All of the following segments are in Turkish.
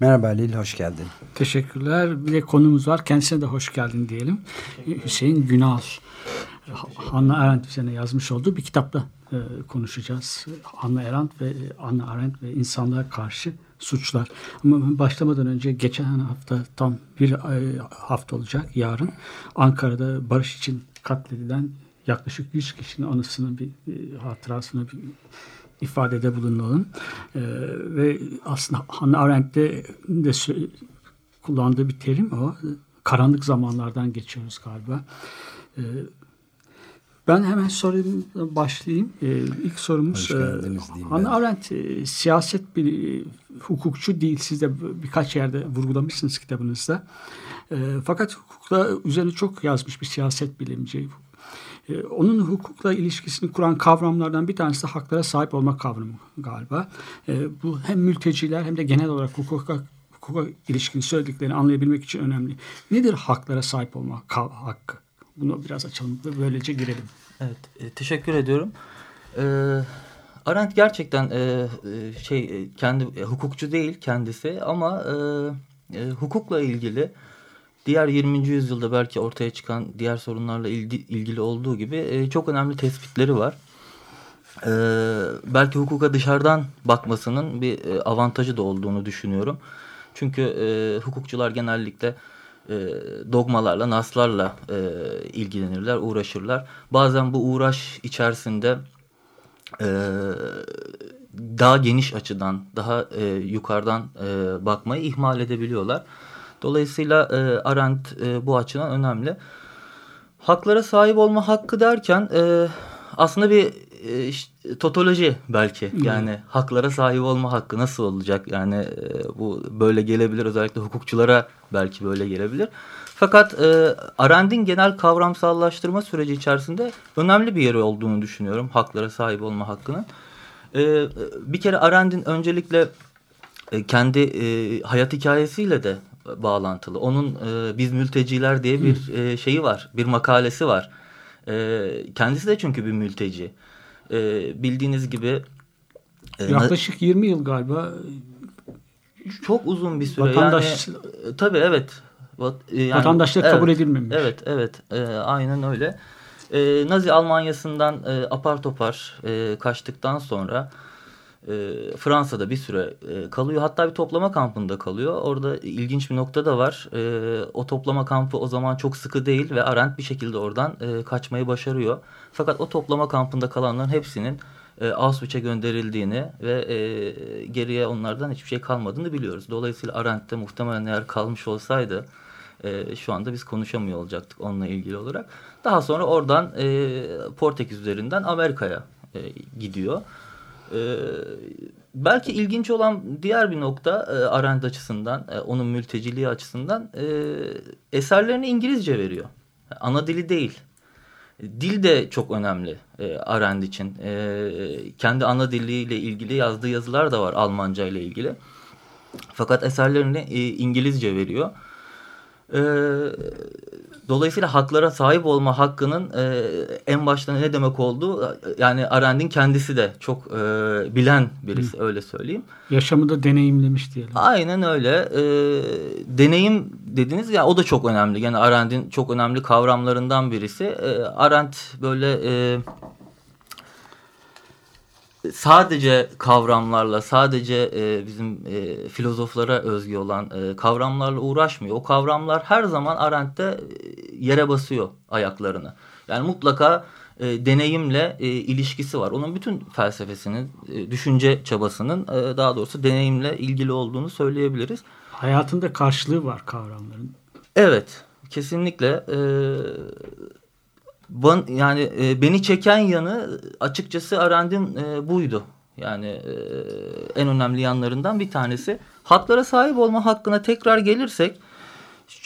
Merhaba Halil, hoş geldin. Teşekkürler. Bir de konumuz var. Kendisine de hoş geldin diyelim. Hüseyin Günal. Anna Arendt üzerine yazmış olduğu bir kitapla e, konuşacağız. Anna Arendt ve Anna Arendt ve insanlığa karşı suçlar. Ama başlamadan önce geçen hafta tam bir e, hafta olacak yarın Ankara'da barış için katledilen yaklaşık 100 kişinin anısının bir e, hatırasına bir ifadede bulunalım. E, ve aslında Hannah Arendt'te de kullandığı bir terim o. Karanlık zamanlardan geçiyoruz galiba. E, ben hemen sorayım başlayayım. E, ilk sorumuz e, Hannah Arendt e, siyaset bir e, hukukçu değil. Siz de birkaç yerde vurgulamışsınız kitabınızda. E, fakat hukukla üzerine çok yazmış bir siyaset bilimci, ee, onun hukukla ilişkisini kuran kavramlardan bir tanesi de haklara sahip olma kavramı galiba. Ee, bu hem mülteciler hem de genel olarak hukuka, hukuka ilişkin söylediklerini anlayabilmek için önemli. Nedir haklara sahip olma hakkı? Bunu biraz açalım ve böylece girelim. Evet, e, teşekkür ediyorum. Ee, Arendt gerçekten e, e şey kendi hukukçu değil kendisi ama hukukla ilgili diğer 20. yüzyılda belki ortaya çıkan diğer sorunlarla ilgi, ilgili olduğu gibi e, çok önemli tespitleri var. E, belki hukuka dışarıdan bakmasının bir e, avantajı da olduğunu düşünüyorum. Çünkü e, hukukçular genellikle e, dogmalarla, naslarla e, ilgilenirler, uğraşırlar. Bazen bu uğraş içerisinde e, daha geniş açıdan, daha e, yukarıdan e, bakmayı ihmal edebiliyorlar. Dolayısıyla e, Arendt e, bu açıdan önemli. Haklara sahip olma hakkı derken e, aslında bir e, işte, totoloji belki. Yani hmm. haklara sahip olma hakkı nasıl olacak? Yani e, bu böyle gelebilir özellikle hukukçulara belki böyle gelebilir. Fakat e, Arendt'in genel kavramsallaştırma süreci içerisinde önemli bir yeri olduğunu düşünüyorum haklara sahip olma hakkının. E, bir kere Arendt'in öncelikle e, kendi e, hayat hikayesiyle de bağlantılı. Onun e, Biz Mülteciler diye bir e, şeyi var, bir makalesi var. E, kendisi de çünkü bir mülteci. E, bildiğiniz gibi... E, Yaklaşık 20 yıl galiba. Çok uzun bir süre. Vatandaş... Yani, e, tabii evet. E, yani, Vatandaşlık evet, kabul edilmemiş. Evet, evet. E, aynen öyle. E, Nazi Almanya'sından e, apar topar e, kaçtıktan sonra e, Fransa'da bir süre e, kalıyor. Hatta bir toplama kampında kalıyor. Orada ilginç bir nokta da var. E, o toplama kampı o zaman çok sıkı değil ve Arendt bir şekilde oradan e, kaçmayı başarıyor. Fakat o toplama kampında kalanların hepsinin e, Auschwitz'e gönderildiğini ve e, geriye onlardan hiçbir şey kalmadığını biliyoruz. Dolayısıyla Arendt'te muhtemelen eğer kalmış olsaydı e, şu anda biz konuşamıyor olacaktık onunla ilgili olarak. Daha sonra oradan e, Portekiz üzerinden Amerika'ya e, gidiyor. Ee, belki ilginç olan diğer bir nokta e, Arendt açısından, e, onun mülteciliği açısından e, eserlerini İngilizce veriyor. Ana dili değil. Dil de çok önemli e, Arendt için. E, kendi ana diliyle ilgili yazdığı yazılar da var Almanca ile ilgili. Fakat eserlerini e, İngilizce veriyor. E, Dolayısıyla haklara sahip olma hakkının e, en başta ne demek olduğu yani Arendt'in kendisi de çok e, bilen birisi Hı. öyle söyleyeyim. Yaşamı da deneyimlemiş diyelim. Aynen öyle. E, deneyim dediniz ya o da çok önemli. Yani Arendt'in çok önemli kavramlarından birisi. E, Arendt böyle... E, sadece kavramlarla, sadece e, bizim e, filozoflara özgü olan e, kavramlarla uğraşmıyor. O kavramlar her zaman Arendt'te e, yere basıyor ayaklarını. Yani mutlaka e, deneyimle e, ilişkisi var. Onun bütün felsefesinin, e, düşünce çabasının e, daha doğrusu deneyimle ilgili olduğunu söyleyebiliriz. Hayatında karşılığı var kavramların. Evet, kesinlikle. E, Ban, yani e, beni çeken yanı açıkçası Arendt'in e, buydu. Yani e, en önemli yanlarından bir tanesi haklara sahip olma hakkına tekrar gelirsek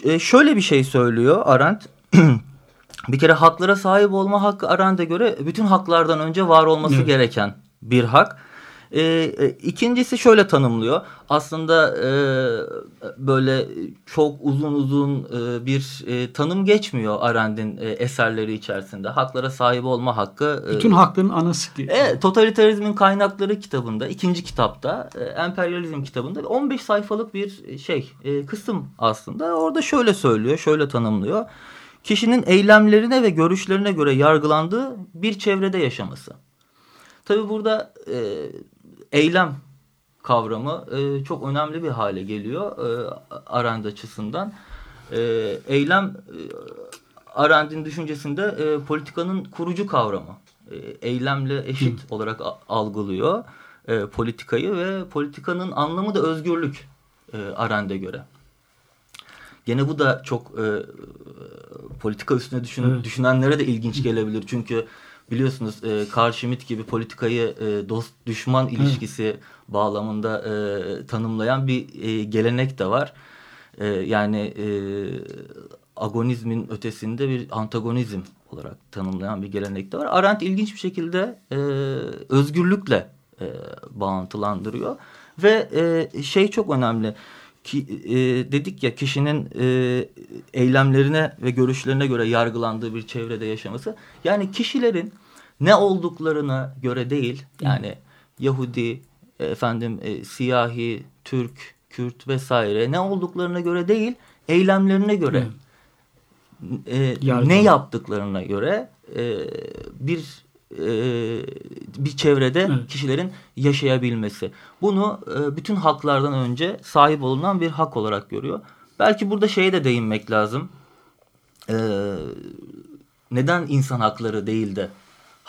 e, şöyle bir şey söylüyor Arendt. bir kere haklara sahip olma hakkı Arendt'e göre bütün haklardan önce var olması evet. gereken bir hak. E, e, ikincisi şöyle tanımlıyor. Aslında e, böyle çok uzun uzun e, bir e, tanım geçmiyor Arendt'in e, eserleri içerisinde. Haklara sahip olma hakkı. E, Bütün hakların anası diye. E, Totalitarizmin Kaynakları kitabında, ikinci kitapta, e, Emperyalizm kitabında 15 sayfalık bir şey, e, kısım aslında. Orada şöyle söylüyor, şöyle tanımlıyor. Kişinin eylemlerine ve görüşlerine göre yargılandığı bir çevrede yaşaması. Tabi burada e, eylem kavramı e, çok önemli bir hale geliyor e, Arend açısından. E, eylem e, Arendt'in düşüncesinde e, politikanın kurucu kavramı. E, eylemle eşit Hı. olarak algılıyor e, politikayı ve politikanın anlamı da özgürlük e, Arendt'e göre. Gene bu da çok e, politika üstüne düşün, evet. düşünenlere de ilginç gelebilir. Çünkü biliyorsunuz e, Carl Schmitt gibi politikayı e, dost düşman ilişkisi evet. bağlamında e, tanımlayan bir e, gelenek de var. E, yani e, agonizmin ötesinde bir antagonizm olarak tanımlayan bir gelenek de var. Arendt ilginç bir şekilde e, özgürlükle e, bağıntılandırıyor ve e, şey çok önemli ki, e, dedik ya kişinin e, eylemlerine ve görüşlerine göre yargılandığı bir çevrede yaşaması. Yani kişilerin ne olduklarına göre değil yani Yahudi, efendim e, siyahi, Türk, Kürt vesaire ne olduklarına göre değil eylemlerine göre e, ne yaptıklarına göre e, bir e, bir çevrede evet. kişilerin yaşayabilmesi. Bunu e, bütün haklardan önce sahip olunan bir hak olarak görüyor. Belki burada şeye de değinmek lazım. E, neden insan hakları değil de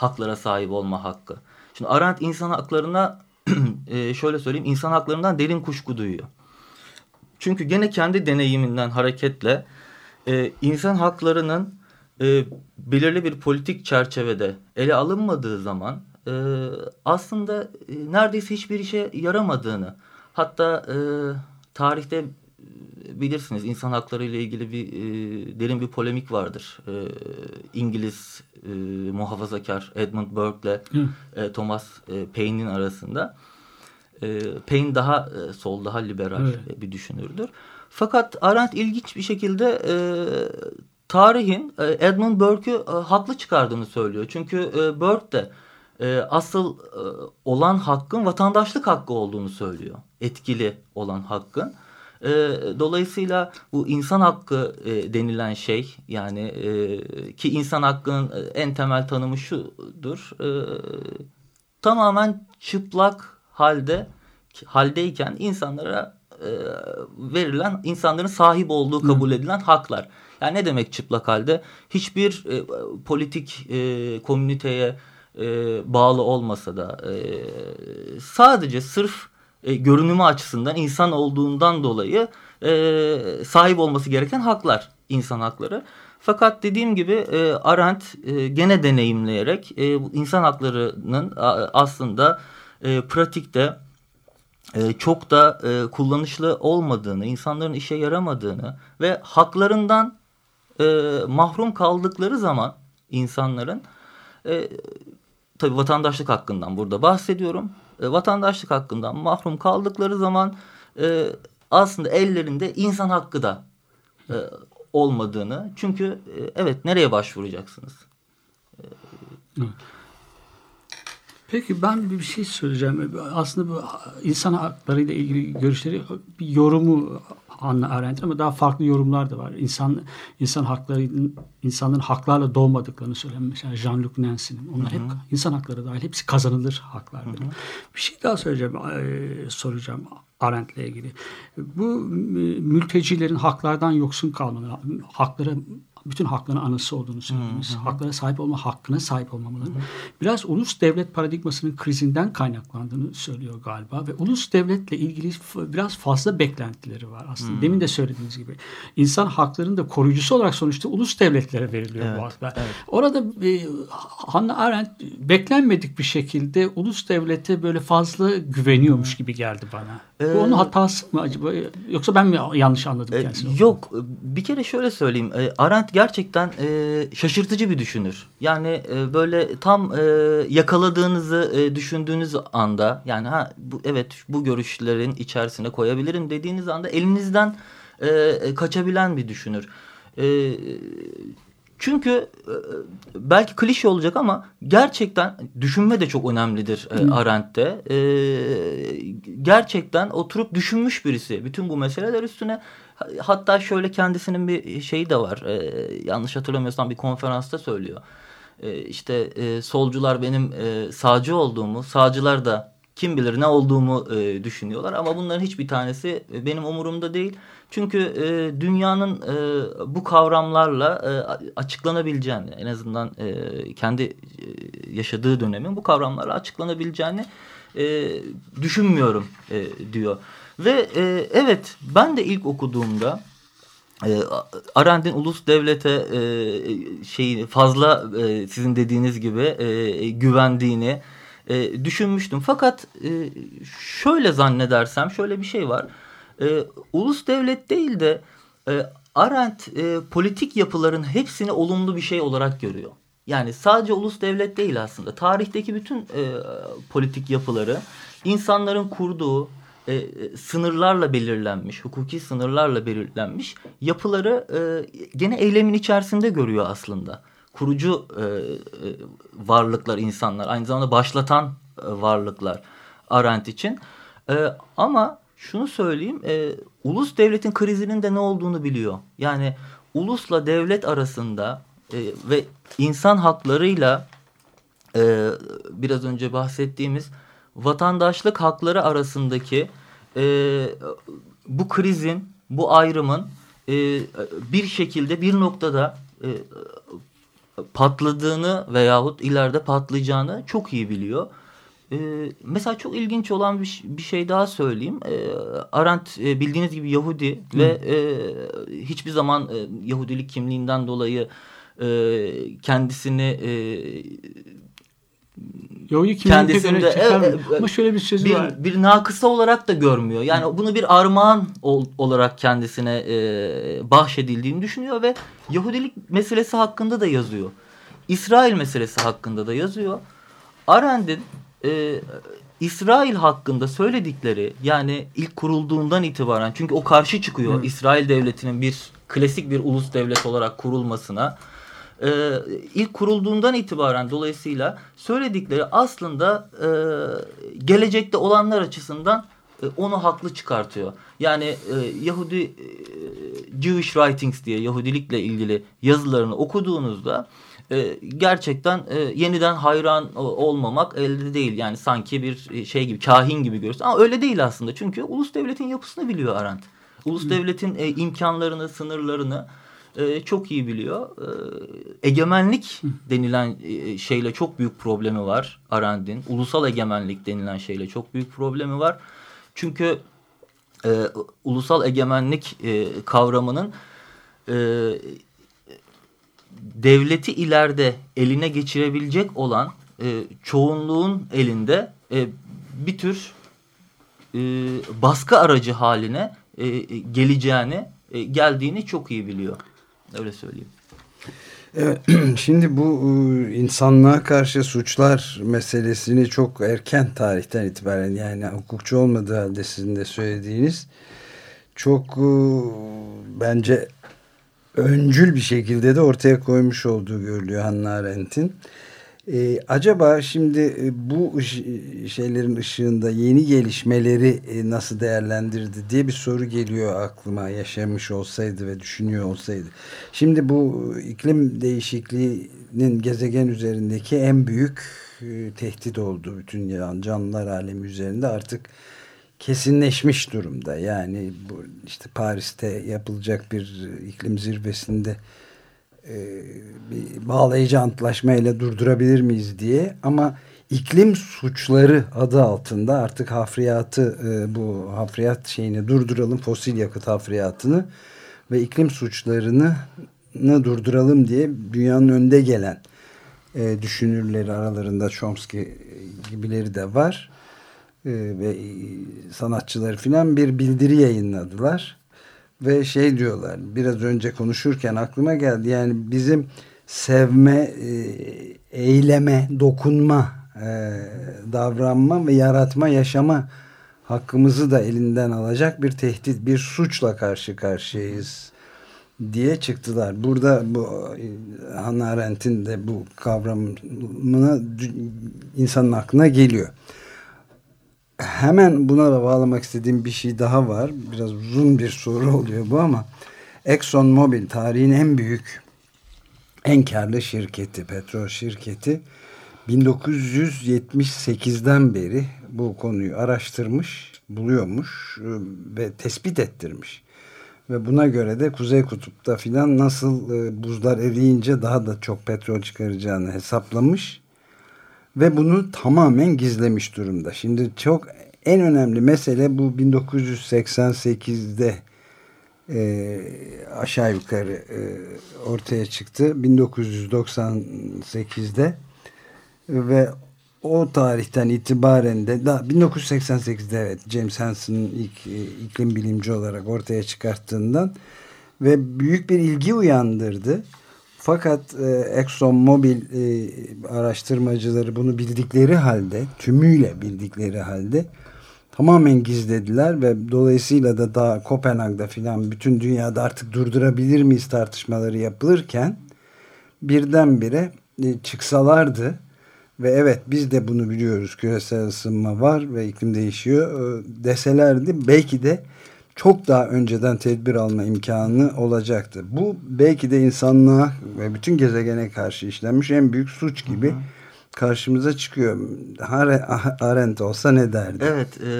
haklara sahip olma hakkı? Şimdi Arendt insan haklarına e, şöyle söyleyeyim insan haklarından derin kuşku duyuyor. Çünkü gene kendi deneyiminden hareketle e, insan haklarının e, belirli bir politik çerçevede ele alınmadığı zaman aslında neredeyse hiçbir işe yaramadığını hatta tarihte bilirsiniz insan hakları ile ilgili bir e, derin bir polemik vardır. E, İngiliz e, muhafazakar Edmund Burke ile e, Thomas e, Paine'in arasında. E, Paine daha e, sol, daha liberal evet. bir düşünürdür. Fakat Arendt ilginç bir şekilde e, tarihin e, Edmund Burke'ü e, haklı çıkardığını söylüyor. Çünkü e, Burke de asıl olan hakkın vatandaşlık hakkı olduğunu söylüyor. Etkili olan hakkın. Dolayısıyla bu insan hakkı denilen şey yani ki insan hakkının en temel tanımı şudur. tamamen çıplak halde haldeyken insanlara verilen insanların sahip olduğu kabul edilen haklar. Yani ne demek çıplak halde? Hiçbir e, politik e, komüniteye e, bağlı olmasa da e, sadece sırf e, görünümü açısından insan olduğundan dolayı e, sahip olması gereken haklar, insan hakları. Fakat dediğim gibi e, Arendt e, gene deneyimleyerek e, insan haklarının aslında e, pratikte e, çok da e, kullanışlı olmadığını, insanların işe yaramadığını ve haklarından e, mahrum kaldıkları zaman insanların e, tabii vatandaşlık hakkından burada bahsediyorum. E, vatandaşlık hakkından mahrum kaldıkları zaman e, aslında ellerinde insan hakkı da e, olmadığını. Çünkü e, evet nereye başvuracaksınız? E, Peki ben bir şey söyleyeceğim. Aslında bu insan hakları ile ilgili görüşleri bir yorumu Hannah Arendt ama daha farklı yorumlar da var. İnsan insan hakları insanların haklarla doğmadıklarını söyleyen mesela Jean-Luc Nancy'nin. Onlar Hı -hı. hep insan hakları dahil hepsi kazanılır -hı. Bir şey daha söyleyeceğim, e, soracağım Arendt'le ilgili. Bu mültecilerin haklardan yoksun kalmaları, hakları bütün hakların anısı olduğunu söylediniz. Haklara sahip olma hakkına sahip olmamaları. Biraz ulus devlet paradigmasının krizinden kaynaklandığını söylüyor galiba ve ulus devletle ilgili biraz fazla beklentileri var aslında. Demin de söylediğiniz gibi. insan haklarının da koruyucusu olarak sonuçta ulus devletlere veriliyor evet, bu haklar. Evet. Orada e, Hannah Arendt beklenmedik bir şekilde ulus devlete böyle fazla güveniyormuş gibi geldi bana. Ee, bu onun hatası mı acaba? Yoksa ben mi yanlış anladım kendisini? E, yok. Bir kere şöyle söyleyeyim. E, Arendt gerçekten e, şaşırtıcı bir düşünür. Yani e, böyle tam e, yakaladığınızı e, düşündüğünüz anda yani ha bu evet bu görüşlerin içerisine koyabilirim dediğiniz anda elinizden e, kaçabilen bir düşünür. E, çünkü e, belki klişe olacak ama gerçekten düşünme de çok önemlidir e, Arendt'te. E, gerçekten oturup düşünmüş birisi bütün bu meseleler üstüne. Hatta şöyle kendisinin bir şeyi de var. E, yanlış hatırlamıyorsam bir konferansta söylüyor. E, işte e, solcular benim e, sağcı olduğumu, sağcılar da kim bilir ne olduğumu e, düşünüyorlar. Ama bunların hiçbir tanesi benim umurumda değil. Çünkü e, dünyanın e, bu kavramlarla e, açıklanabileceğini en azından e, kendi e, yaşadığı dönemin bu kavramlarla açıklanabileceğini e, düşünmüyorum e, diyor. Ve e, evet ben de ilk okuduğumda e, Arendt'in ulus devlete e, şeyi fazla e, sizin dediğiniz gibi e, güvendiğini e, düşünmüştüm. Fakat e, şöyle zannedersem şöyle bir şey var e, ulus devlet değil de e, Arendt e, politik yapıların hepsini olumlu bir şey olarak görüyor. Yani sadece ulus devlet değil aslında. Tarihteki bütün e, politik yapıları insanların kurduğu e, sınırlarla belirlenmiş, hukuki sınırlarla belirlenmiş yapıları e, gene eylemin içerisinde görüyor aslında. Kurucu e, e, varlıklar insanlar, aynı zamanda başlatan e, varlıklar Arendt için. E, ama şunu söyleyeyim. E, ulus devletin krizinin de ne olduğunu biliyor. Yani ulusla devlet arasında e, ve insan haklarıyla e, biraz önce bahsettiğimiz vatandaşlık hakları arasındaki e, bu krizin, bu ayrımın e, bir şekilde bir noktada e, patladığını veyahut ileride patlayacağını çok iyi biliyor. Ee, mesela çok ilginç olan bir, bir şey daha söyleyeyim. Ee, Arendt e, bildiğiniz gibi Yahudi Hı. ve e, hiçbir zaman e, Yahudilik kimliğinden dolayı e, kendisini e, Yahudi kendisinde evet, ama şöyle bir sözü bir, var. Bir nakısa olarak da görmüyor. Yani Hı. bunu bir armağan ol, olarak kendisine e, bahşedildiğini düşünüyor ve Yahudilik meselesi hakkında da yazıyor. İsrail meselesi hakkında da yazıyor. Arendt'in e, İsrail hakkında söyledikleri yani ilk kurulduğundan itibaren çünkü o karşı çıkıyor Hı. İsrail devletinin bir klasik bir ulus devlet olarak kurulmasına. Ee, ilk kurulduğundan itibaren dolayısıyla söyledikleri aslında e, gelecekte olanlar açısından e, onu haklı çıkartıyor. Yani e, Yahudi e, Jewish Writings diye Yahudilikle ilgili yazılarını okuduğunuzda e, gerçekten e, yeniden hayran olmamak elde değil. Yani sanki bir e, şey gibi kahin gibi görürsün ama öyle değil aslında. Çünkü ulus devletin yapısını biliyor Arendt. Ulus devletin e, imkanlarını, sınırlarını e, çok iyi biliyor. E, egemenlik denilen e, şeyle çok büyük problemi var Arendt'in. Ulusal egemenlik denilen şeyle çok büyük problemi var. Çünkü e, ulusal egemenlik e, kavramının e, devleti ileride eline geçirebilecek olan e, çoğunluğun elinde e, bir tür e, baskı aracı haline e, geleceğini, e, geldiğini çok iyi biliyor. Öyle söyleyeyim. Evet, şimdi bu e, insanlığa karşı suçlar meselesini çok erken tarihten itibaren yani hukukçu olmadığı halde sizin de söylediğiniz çok e, bence öncül bir şekilde de ortaya koymuş olduğu görülüyor Hannah Arendt'in. Ee, acaba şimdi e, bu şeylerin ışığında yeni gelişmeleri e, nasıl değerlendirdi diye bir soru geliyor aklıma yaşamış olsaydı ve düşünüyor olsaydı. Şimdi bu iklim değişikliğinin gezegen üzerindeki en büyük e, tehdit oldu bütün canlılar alemi üzerinde artık kesinleşmiş durumda. Yani bu işte Paris'te yapılacak bir iklim zirvesinde e, bir bağlayıcı antlaşmayla durdurabilir miyiz diye. Ama iklim suçları adı altında artık hafriyatı e, bu hafriyat şeyini durduralım fosil yakıt hafriyatını ve iklim suçlarını durduralım diye dünyanın önde gelen e, düşünürleri aralarında Chomsky gibileri de var. E, ve sanatçıları filan bir bildiri yayınladılar ve şey diyorlar biraz önce konuşurken aklıma geldi yani bizim sevme, e, eyleme, dokunma, e, davranma ve yaratma, yaşama hakkımızı da elinden alacak bir tehdit, bir suçla karşı karşıyayız diye çıktılar. Burada bu Hannah Arendt'in de bu kavramına insanın aklına geliyor. Hemen buna da bağlamak istediğim bir şey daha var. Biraz uzun bir soru oluyor bu ama Exxon Mobil tarihin en büyük en karlı şirketi, petrol şirketi 1978'den beri bu konuyu araştırmış, buluyormuş ve tespit ettirmiş. Ve buna göre de Kuzey Kutup'ta filan nasıl e, buzlar eriyince daha da çok petrol çıkaracağını hesaplamış. Ve bunu tamamen gizlemiş durumda. Şimdi çok en önemli mesele bu 1988'de e, aşağı yukarı e, ortaya çıktı. 1998'de ve o tarihten itibaren de daha 1988'de evet James Hansen'ın ilk e, iklim bilimci olarak ortaya çıkarttığından ve büyük bir ilgi uyandırdı. Fakat e, Exxon Mobil e, araştırmacıları bunu bildikleri halde, tümüyle bildikleri halde tamamen gizlediler ve dolayısıyla da daha Kopenhag'da filan bütün dünyada artık durdurabilir miyiz tartışmaları yapılırken birdenbire e, çıksalardı ve evet biz de bunu biliyoruz küresel ısınma var ve iklim değişiyor e, deselerdi belki de çok daha önceden tedbir alma imkanı olacaktı. Bu belki de insanlığa ve bütün gezegene karşı işlenmiş en büyük suç gibi hı hı. karşımıza çıkıyor. Arendt olsa ne derdi? Evet. E,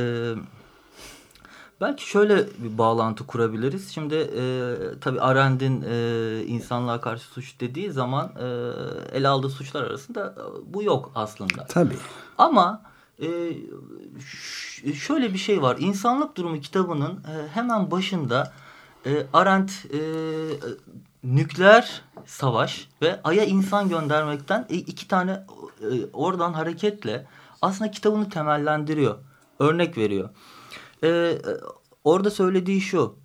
belki şöyle bir bağlantı kurabiliriz. Şimdi e, tabii Arendt'in e, insanlığa karşı suç dediği zaman e, ele aldığı suçlar arasında bu yok aslında. Tabii. Ama e, şöyle bir şey var. İnsanlık Durumu kitabının e, hemen başında e, Arendt e, nükleer savaş ve Ay'a insan göndermekten e, iki tane oradan hareketle aslında kitabını temellendiriyor. Örnek veriyor. Orada söylediği şu.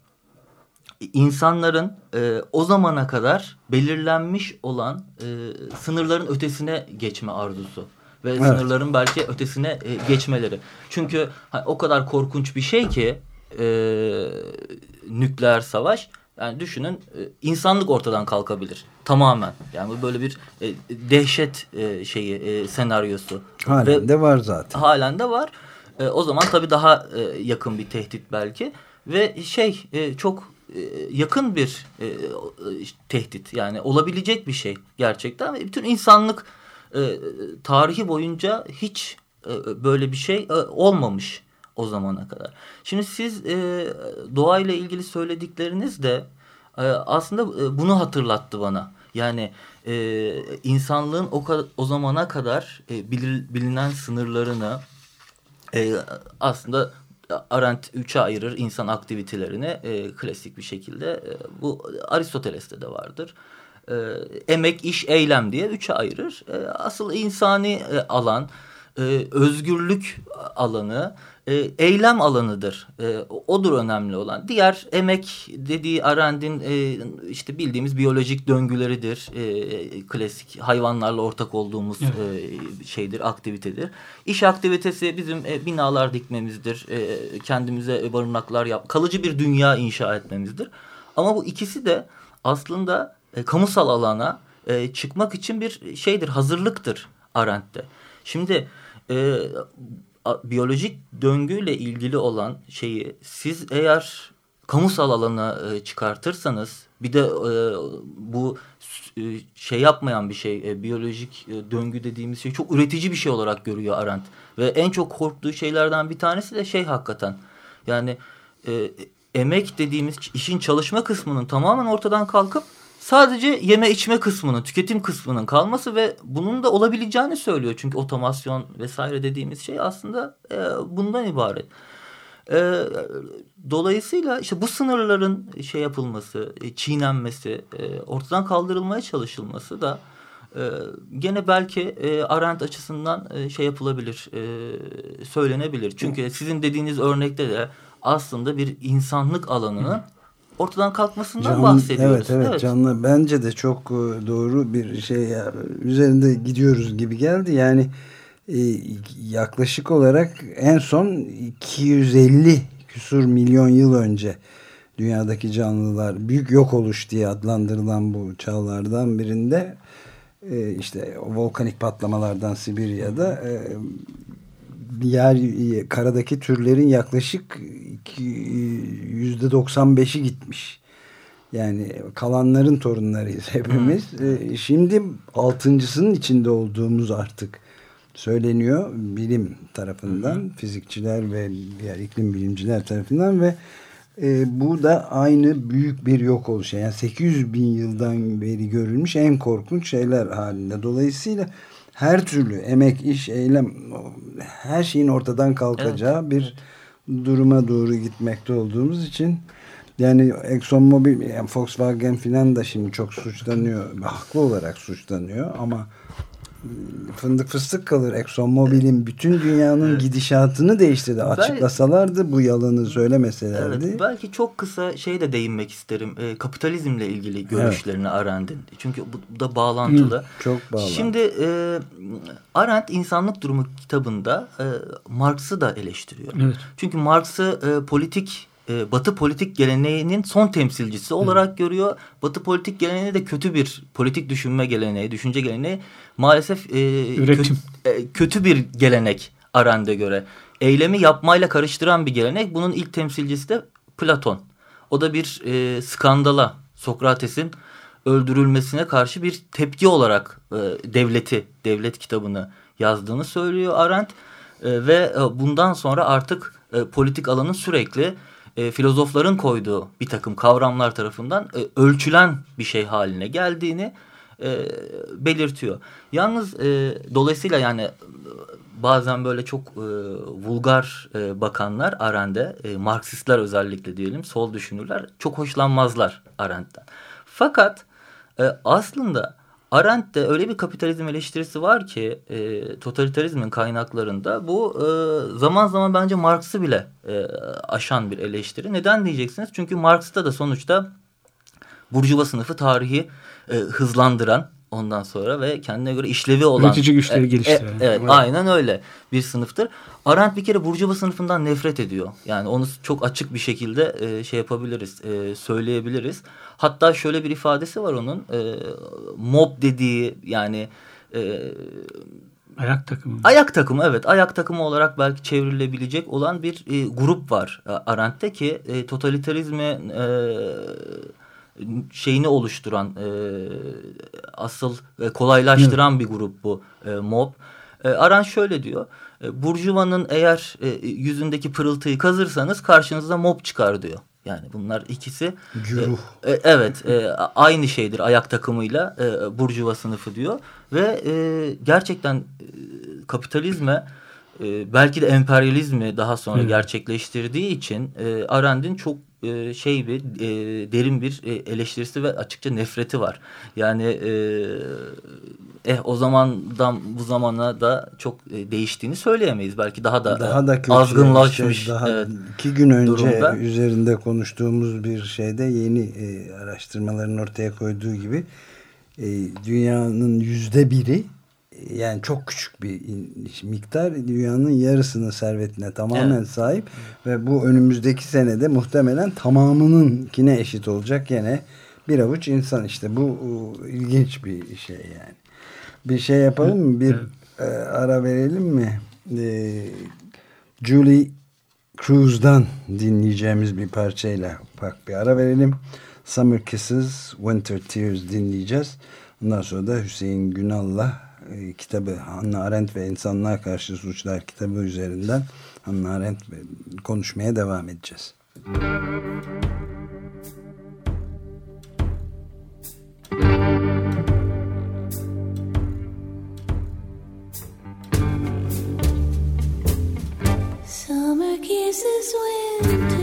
İnsanların e, o zamana kadar belirlenmiş olan e, sınırların ötesine geçme arzusu ve evet. sınırların belki ötesine e, geçmeleri. Çünkü hani, o kadar korkunç bir şey ki e, nükleer savaş. Yani düşünün e, insanlık ortadan kalkabilir tamamen. Yani bu böyle bir e, dehşet e, şeyi e, senaryosu. Halen Ve, de var zaten. Halen de var. E, o zaman tabii daha e, yakın bir tehdit belki. Ve şey e, çok e, yakın bir e, tehdit. Yani olabilecek bir şey gerçekten. Bütün insanlık e, tarihi boyunca hiç e, böyle bir şey e, olmamış o zamana kadar. Şimdi siz e, doğayla ilgili söyledikleriniz de e, aslında e, bunu hatırlattı bana. Yani e, insanlığın o, o zamana kadar e, bilir, bilinen sınırlarını e, aslında Arendt üçe ayırır insan aktivitelerini e, klasik bir şekilde. E, bu Aristoteles'te de vardır e, emek, iş, eylem diye üçe ayırır. E, asıl insani e, alan, e, özgürlük alanı, e, eylem alanıdır. E, odur önemli olan. Diğer emek dediği Arendt'in e, işte bildiğimiz biyolojik döngüleridir. E, klasik hayvanlarla ortak olduğumuz evet. e, şeydir, aktivitedir. İş aktivitesi bizim e, binalar dikmemizdir. E, kendimize barınaklar yap, kalıcı bir dünya inşa etmemizdir. Ama bu ikisi de aslında e, kamusal alana e, çıkmak için bir şeydir, hazırlıktır Arendt'te. Şimdi e, a, biyolojik döngüyle ilgili olan şeyi siz eğer kamusal alana e, çıkartırsanız bir de e, bu e, şey yapmayan bir şey e, biyolojik e, döngü dediğimiz şey çok üretici bir şey olarak görüyor Arendt. Ve en çok korktuğu şeylerden bir tanesi de şey hakikaten yani e, emek dediğimiz işin çalışma kısmının tamamen ortadan kalkıp sadece yeme içme kısmının, tüketim kısmının kalması ve bunun da olabileceğini söylüyor. Çünkü otomasyon vesaire dediğimiz şey aslında e, bundan ibaret. E, dolayısıyla işte bu sınırların şey yapılması, e, çiğnenmesi, e, ortadan kaldırılmaya çalışılması da e, gene belki e, Arendt açısından e, şey yapılabilir, e, söylenebilir. Çünkü sizin dediğiniz örnekte de aslında bir insanlık alanının ortadan kalkmasından Can, bahsediyoruz. Evet, evet evet canlı bence de çok e, doğru bir şey ya, üzerinde gidiyoruz gibi geldi. Yani e, yaklaşık olarak en son 250 küsur milyon yıl önce dünyadaki canlılar büyük yok oluş diye adlandırılan bu çağlardan birinde e, işte volkanik patlamalardan Sibirya'da e, yer karadaki türlerin yaklaşık yüzde 95'i gitmiş. Yani kalanların torunlarıyız hepimiz. Hmm. Şimdi altıncısının içinde olduğumuz artık söyleniyor bilim tarafından, hmm. fizikçiler ve diğer iklim bilimciler tarafından ve e, bu da aynı büyük bir yok oluş. Yani 800 bin yıldan beri görülmüş en korkunç şeyler halinde. Dolayısıyla her türlü emek, iş, eylem her şeyin ortadan kalkacağı evet, bir duruma doğru gitmekte olduğumuz için yani ExxonMobil, yani Volkswagen filan da şimdi çok suçlanıyor. Haklı olarak suçlanıyor ama fındık fıstık kalır. ExxonMobil'in bütün dünyanın evet. gidişatını değiştirdi. Açıklasalardı bu yalanı söylemeselerdi. Evet, belki çok kısa şey de değinmek isterim. E, kapitalizmle ilgili görüşlerini evet. Arendt'in. Çünkü bu da bağlantılı. Hı, çok bağlantılı. Şimdi e, Arendt İnsanlık Durumu kitabında e, Marx'ı da eleştiriyor. Evet. Çünkü Marx'ı e, politik e, Batı politik geleneğinin son temsilcisi olarak Hı. görüyor. Batı politik geleneği de kötü bir politik düşünme geleneği, düşünce geleneği maalesef e, Üretim. Kötü, e, kötü bir gelenek Arendt'e göre. Eylemi yapmayla karıştıran bir gelenek. Bunun ilk temsilcisi de Platon. O da bir e, skandala Sokrates'in öldürülmesine karşı bir tepki olarak e, devleti, devlet kitabını yazdığını söylüyor Arendt. E, ve e, bundan sonra artık e, politik alanın sürekli e, filozofların koyduğu bir takım kavramlar tarafından e, ölçülen bir şey haline geldiğini e, belirtiyor. Yalnız e, dolayısıyla yani bazen böyle çok e, vulgar e, bakanlar Arendt'e, e, Marksistler özellikle diyelim, sol düşünürler çok hoşlanmazlar Arendt'ten. Fakat e, aslında Arendt'te öyle bir kapitalizm eleştirisi var ki e, totalitarizmin kaynaklarında bu e, zaman zaman bence Marx'ı bile e, aşan bir eleştiri. Neden diyeceksiniz? Çünkü Marx'ta da sonuçta Burjuva sınıfı tarihi e, hızlandıran ondan sonra ve kendine göre işlevi olan. Üretici güçleri e, geliştiren. E, evet, evet aynen öyle bir sınıftır. Arendt bir kere Burjuva sınıfından nefret ediyor. Yani onu çok açık bir şekilde e, şey yapabiliriz, e, söyleyebiliriz. Hatta şöyle bir ifadesi var onun. E, mob dediği yani... E, Ayak takımı. Ayak takımı evet. Ayak takımı olarak belki çevrilebilecek olan bir e, grup var Arendt'te ki e, totalitarizme e, şeyini oluşturan e, asıl e, kolaylaştıran bir grup bu e, mob. E, Aran şöyle diyor. E, Burjuva'nın eğer e, yüzündeki pırıltıyı kazırsanız karşınıza mob çıkar diyor. Yani bunlar ikisi Güruh. E, e, evet e, aynı şeydir ayak takımıyla e, Burjuva sınıfı diyor. Ve e, gerçekten e, kapitalizme e, belki de emperyalizmi daha sonra evet. gerçekleştirdiği için e, Arendt'in çok e, şey bir e, derin bir e, eleştirisi ve açıkça nefreti var. Yani e, eh o zamandan bu zamana da çok e, değiştiğini söyleyemeyiz. Belki daha da, daha da kötü, azgınlaşmış. Işte daha evet, iki gün önce durumda. üzerinde konuştuğumuz bir şeyde yeni e, araştırmaların ortaya koyduğu gibi e, dünyanın yüzde biri yani çok küçük bir miktar dünyanın yarısının servetine tamamen evet. sahip ve bu önümüzdeki senede muhtemelen tamamınınkine eşit olacak yine bir avuç insan işte bu ilginç bir şey yani. Bir şey yapalım mı? Bir e, ara verelim mi? E, Julie Cruz'dan dinleyeceğimiz bir parçayla bak bir ara verelim. Summer Kisses, Winter Tears dinleyeceğiz. Ondan sonra da Hüseyin Günal'la e, kitabı Hannah Arendt ve İnsanlığa Karşı Suçlar kitabı üzerinden Hannah Arendt konuşmaya devam edeceğiz. Summer kisses winter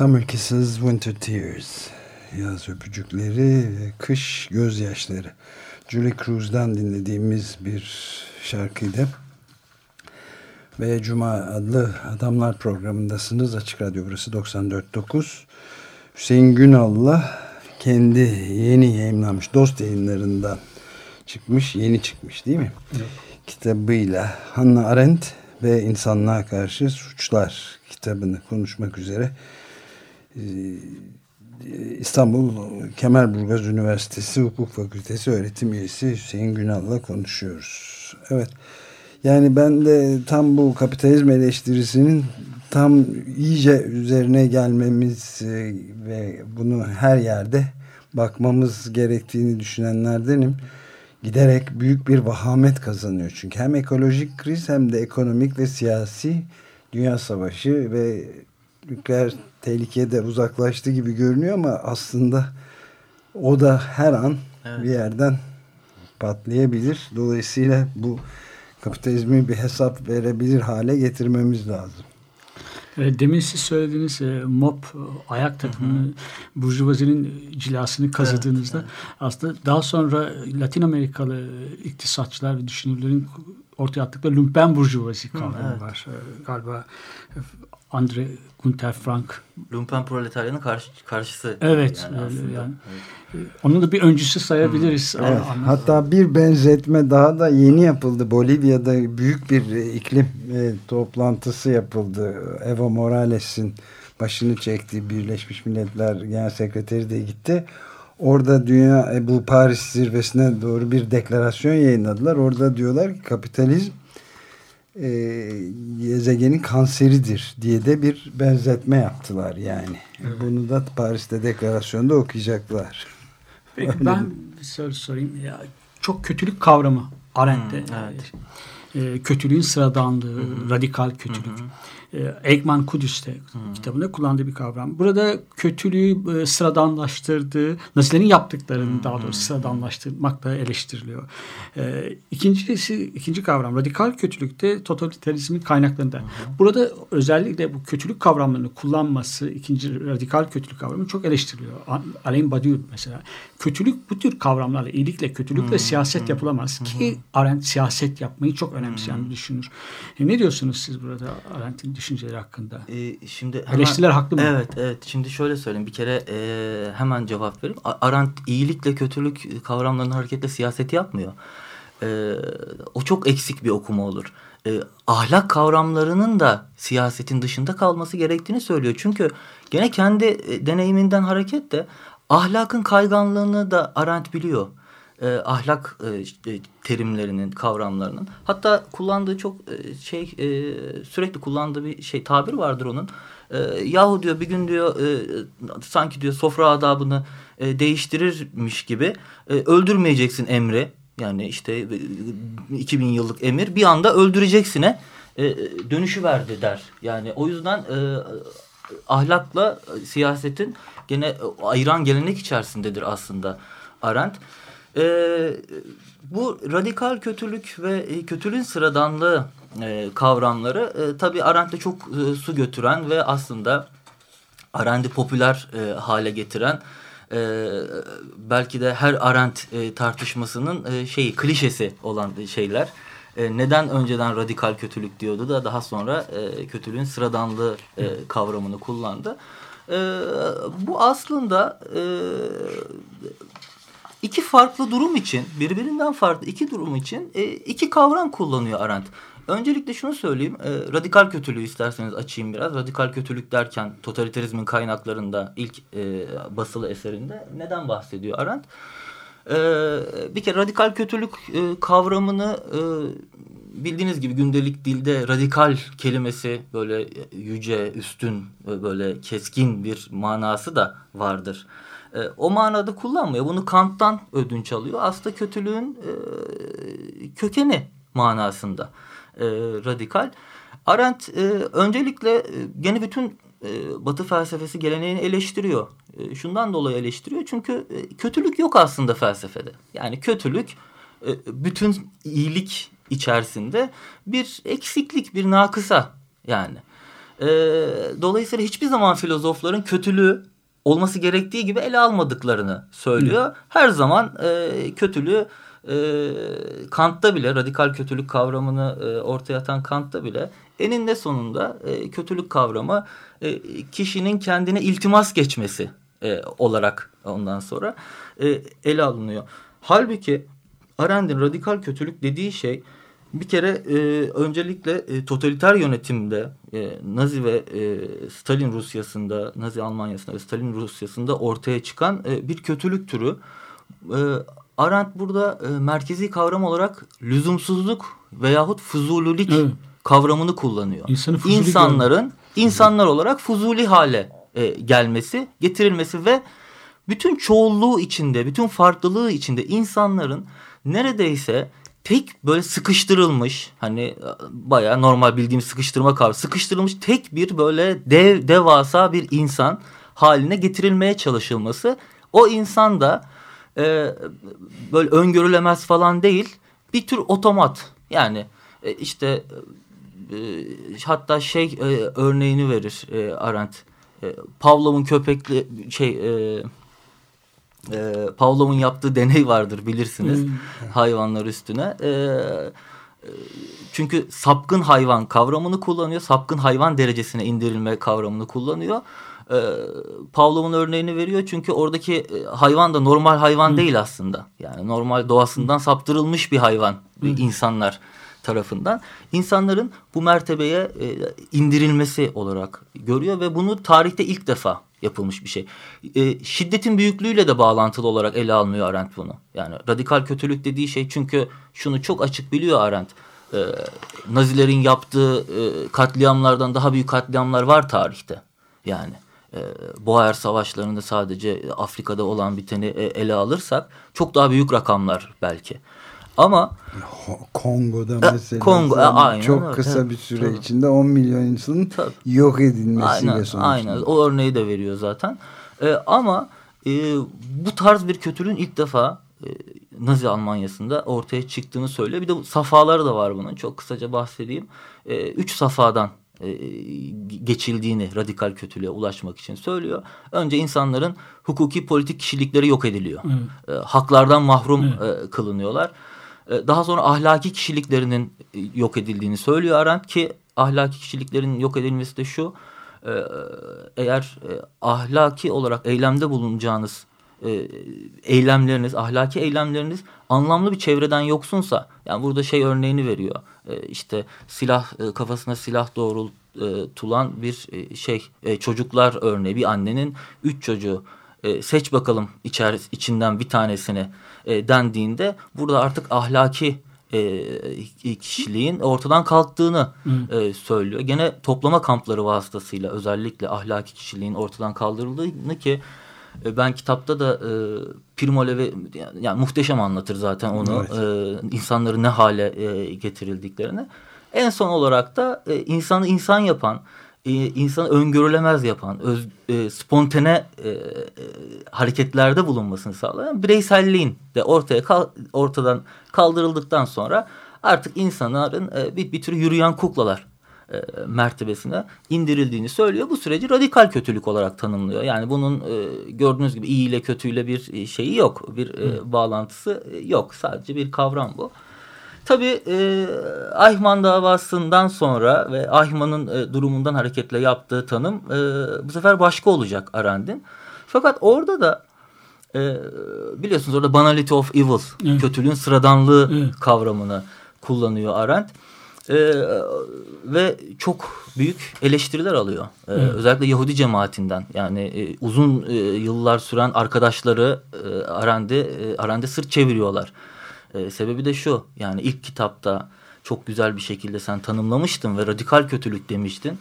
Summer Kisses, Winter Tears. Yaz öpücükleri, kış gözyaşları. Julie Cruz'dan dinlediğimiz bir şarkıydı. Ve Cuma adlı Adamlar programındasınız. Açık Radyo burası 94.9. Hüseyin Günal'la kendi yeni yayınlanmış dost yayınlarından çıkmış, yeni çıkmış değil mi? Evet. Kitabıyla Hannah Arendt ve insanlığa karşı suçlar kitabını konuşmak üzere İstanbul Kemerburgaz Üniversitesi Hukuk Fakültesi öğretim üyesi Hüseyin Günal'la konuşuyoruz. Evet. Yani ben de tam bu kapitalizm eleştirisinin tam iyice üzerine gelmemiz e, ve bunu her yerde bakmamız gerektiğini düşünenlerdenim. Giderek büyük bir vahamet kazanıyor. Çünkü hem ekolojik kriz hem de ekonomik ve siyasi dünya savaşı ve nükleer tehlikede uzaklaştı gibi görünüyor ama aslında o da her an evet. bir yerden patlayabilir. Dolayısıyla bu kapitalizmi bir hesap verebilir hale getirmemiz lazım. Demin siz söylediğiniz e, MOP e, ayak takımını Burjuvazi'nin cilasını kazıdığınızda evet, evet. aslında daha sonra Latin Amerikalı iktisatçılar ve düşünürlerin ortaya attıkları lumpen burjuvazi kavramı evet. var. E, galiba Andre Gunther Frank. Lumpen proletaryanın karşı, karşısı. Evet. Yani, öyle, yani. evet. Onun da bir öncüsü sayabiliriz. Hmm. Evet. Hatta bir benzetme daha da yeni yapıldı. Bolivya'da büyük bir iklim e, toplantısı yapıldı. Evo Morales'in başını çektiği Birleşmiş Milletler Genel Sekreteri de gitti. Orada dünya e, bu Paris zirvesine doğru bir deklarasyon yayınladılar. Orada diyorlar ki kapitalizm e, gezegenin kanseridir diye de bir benzetme yaptılar yani. Evet. Bunu da Paris'te deklarasyonda okuyacaklar. Peki ben bir soru sorayım. Ya, çok kötülük kavramı Arendt'te. Hmm, evet. E, kötülüğün sıradanlığı, hı hı. radikal kötülük. Hı hı. E, Ekman Kudüs'te hmm. kitabında kullandığı bir kavram. Burada kötülüğü e, sıradanlaştırdığı, Nazilerin yaptıklarını hmm. daha doğrusu sıradanlaştırmak da eleştiriliyor. E, ikincisi, ikinci kavram radikal kötülükte totalitarizmin kaynaklarında. Hmm. Burada özellikle bu kötülük kavramlarını kullanması, ikinci radikal kötülük kavramı çok eleştiriliyor. Alain Badiou mesela. Kötülük bu tür kavramlarla, iyilikle, kötülükle hmm. siyaset yapılamaz ki Arendt siyaset yapmayı çok önemseyen hmm. düşünür. E, ne diyorsunuz siz burada Arendt'in düşünceleri hakkında? E, şimdi hemen, Eleştiriler haklı mı? Evet, evet. Şimdi şöyle söyleyeyim. Bir kere e, hemen cevap vereyim. Arendt iyilikle kötülük kavramlarının hareketle siyaseti yapmıyor. E, o çok eksik bir okuma olur. E, ahlak kavramlarının da siyasetin dışında kalması gerektiğini söylüyor. Çünkü gene kendi e, deneyiminden hareketle ahlakın kayganlığını da Arendt biliyor e, ahlak e, e, terimlerinin, kavramlarının. Hatta kullandığı çok e, şey e, sürekli kullandığı bir şey tabir vardır onun. E, yahu diyor bir gün diyor e, sanki diyor sofra adabını e, değiştirirmiş gibi e, öldürmeyeceksin emri. Yani işte 2000 e, yıllık emir bir anda öldüreceksine e, dönüşü verdi der. Yani o yüzden e, ahlakla siyasetin gene ayıran gelenek içerisindedir aslında Arendt. E, bu radikal kötülük ve e, kötülüğün sıradanlığı e, kavramları e, tabii Arendt'e çok e, su götüren ve aslında Arendt'i popüler e, hale getiren e, belki de her Arendt e, tartışmasının e, şeyi klişesi olan şeyler. E, neden önceden radikal kötülük diyordu da daha sonra e, kötülüğün sıradanlığı e, kavramını kullandı. E, bu aslında e, iki farklı durum için, birbirinden farklı iki durum için e, iki kavram kullanıyor Arendt. Öncelikle şunu söyleyeyim, e, radikal kötülüğü isterseniz açayım biraz. Radikal kötülük derken totalitarizmin kaynaklarında ilk e, basılı eserinde neden bahsediyor Arendt? E, bir kere radikal kötülük e, kavramını e, bildiğiniz gibi gündelik dilde radikal kelimesi böyle yüce, üstün, böyle keskin bir manası da vardır. E, o manada kullanmıyor. Bunu Kant'tan ödünç alıyor. Aslında kötülüğün e, kökeni manasında e, radikal. Arendt e, öncelikle e, gene bütün e, Batı felsefesi geleneğini eleştiriyor. E, şundan dolayı eleştiriyor çünkü e, kötülük yok aslında felsefede. Yani kötülük e, bütün iyilik içerisinde bir eksiklik, bir nakısa yani. E, dolayısıyla hiçbir zaman filozofların kötülüğü olması gerektiği gibi ele almadıklarını söylüyor. Hı. Her zaman e, kötülüğü e, Kant'ta bile radikal kötülük kavramını e, ortaya atan Kant'ta bile eninde sonunda e, kötülük kavramı e, kişinin kendine iltimas geçmesi e, olarak ondan sonra e, ele alınıyor. Halbuki Arendt'in radikal kötülük dediği şey bir kere e, öncelikle e, totaliter yönetimde e, Nazi ve e, Stalin Rusyası'nda, Nazi Almanya'sında ve Stalin Rusyası'nda ortaya çıkan e, bir kötülük türü. E, Arendt burada e, merkezi kavram olarak lüzumsuzluk veyahut fuzulilik evet. kavramını kullanıyor. İnsanların görmek. insanlar olarak fuzuli hale e, gelmesi, getirilmesi ve bütün çoğulluğu içinde, bütün farklılığı içinde insanların neredeyse tek böyle sıkıştırılmış hani bayağı normal bildiğimiz sıkıştırma kavramı sıkıştırılmış tek bir böyle dev devasa bir insan haline getirilmeye çalışılması. O insan da e, böyle öngörülemez falan değil bir tür otomat. Yani e, işte e, hatta şey e, örneğini verir e, Arendt. E, Pavlov'un köpekli şey e, e, Pavlov'un yaptığı deney vardır bilirsiniz hmm. hayvanlar üstüne. E, çünkü sapkın hayvan kavramını kullanıyor. Sapkın hayvan derecesine indirilme kavramını kullanıyor. E, Pavlov'un örneğini veriyor çünkü oradaki e, hayvan da normal hayvan hmm. değil aslında. Yani normal doğasından hmm. saptırılmış bir hayvan hmm. insanlar tarafından insanların bu mertebeye e, indirilmesi olarak görüyor ve bunu tarihte ilk defa yapılmış bir şey. E, şiddetin büyüklüğüyle de bağlantılı olarak ele almıyor Arendt bunu. Yani radikal kötülük dediği şey çünkü şunu çok açık biliyor Arendt. E, Nazilerin yaptığı e, katliamlardan daha büyük katliamlar var tarihte. Yani e, Boer savaşlarında sadece Afrika'da olan biteni e, ele alırsak çok daha büyük rakamlar belki. Ama Kongo'da e, mesela Kongo, e, aynen, çok evet, kısa bir süre tabii. içinde 10 milyon insanın tabii. yok edilmesiyle aynen, sonuçlanıyor. Aynen o örneği de veriyor zaten. Ee, ama e, bu tarz bir kötülüğün ilk defa e, Nazi Almanya'sında ortaya çıktığını söylüyor. Bir de safaları da var bunun. Çok kısaca bahsedeyim. E, üç safadan e, geçildiğini radikal kötülüğe ulaşmak için söylüyor. Önce insanların hukuki politik kişilikleri yok ediliyor. E, haklardan mahrum evet. e, kılınıyorlar. E, daha sonra ahlaki kişiliklerinin e, yok edildiğini söylüyor Arendt ki ahlaki kişiliklerin yok edilmesi de şu e, eğer ahlaki olarak eylemde bulunacağınız eylemleriniz, ahlaki eylemleriniz anlamlı bir çevreden yoksunsa, yani burada şey örneğini veriyor, işte silah kafasına silah doğrultulan bir şey, çocuklar örneği, bir annenin üç çocuğu seç bakalım içer, içinden bir tanesini dendiğinde burada artık ahlaki e, kişiliğin ortadan kalktığını e, söylüyor. Gene toplama kampları vasıtasıyla özellikle ahlaki kişiliğin ortadan kaldırıldığını ki e, ben kitapta da e, Primo Levi yani, yani muhteşem anlatır zaten onu evet. e, insanları ne hale e, getirildiklerini. En son olarak da e, insanı insan yapan e, insanı öngörülemez yapan, öz, e, spontane e, e, hareketlerde bulunmasını sağlayan bireyselliğin de ortaya kal, ortadan kaldırıldıktan sonra artık insanların e, bir, bir tür yürüyen kuklalar e, mertebesine indirildiğini söylüyor. Bu süreci radikal kötülük olarak tanımlıyor. Yani bunun e, gördüğünüz gibi iyi ile kötüyle bir şeyi yok, bir e, bağlantısı yok. Sadece bir kavram bu. Tabii e, Ayhman davasından sonra ve Ayhman'ın e, durumundan hareketle yaptığı tanım e, bu sefer başka olacak Arendt'in. Fakat orada da e, biliyorsunuz orada banality of evil, evet. kötülüğün sıradanlığı evet. kavramını kullanıyor Arendt. E, ve çok büyük eleştiriler alıyor. E, evet. Özellikle Yahudi cemaatinden yani e, uzun e, yıllar süren arkadaşları e, Arendt'e e, Arendt'e sırt çeviriyorlar. E, sebebi de şu yani ilk kitapta çok güzel bir şekilde sen tanımlamıştın ve radikal kötülük demiştin.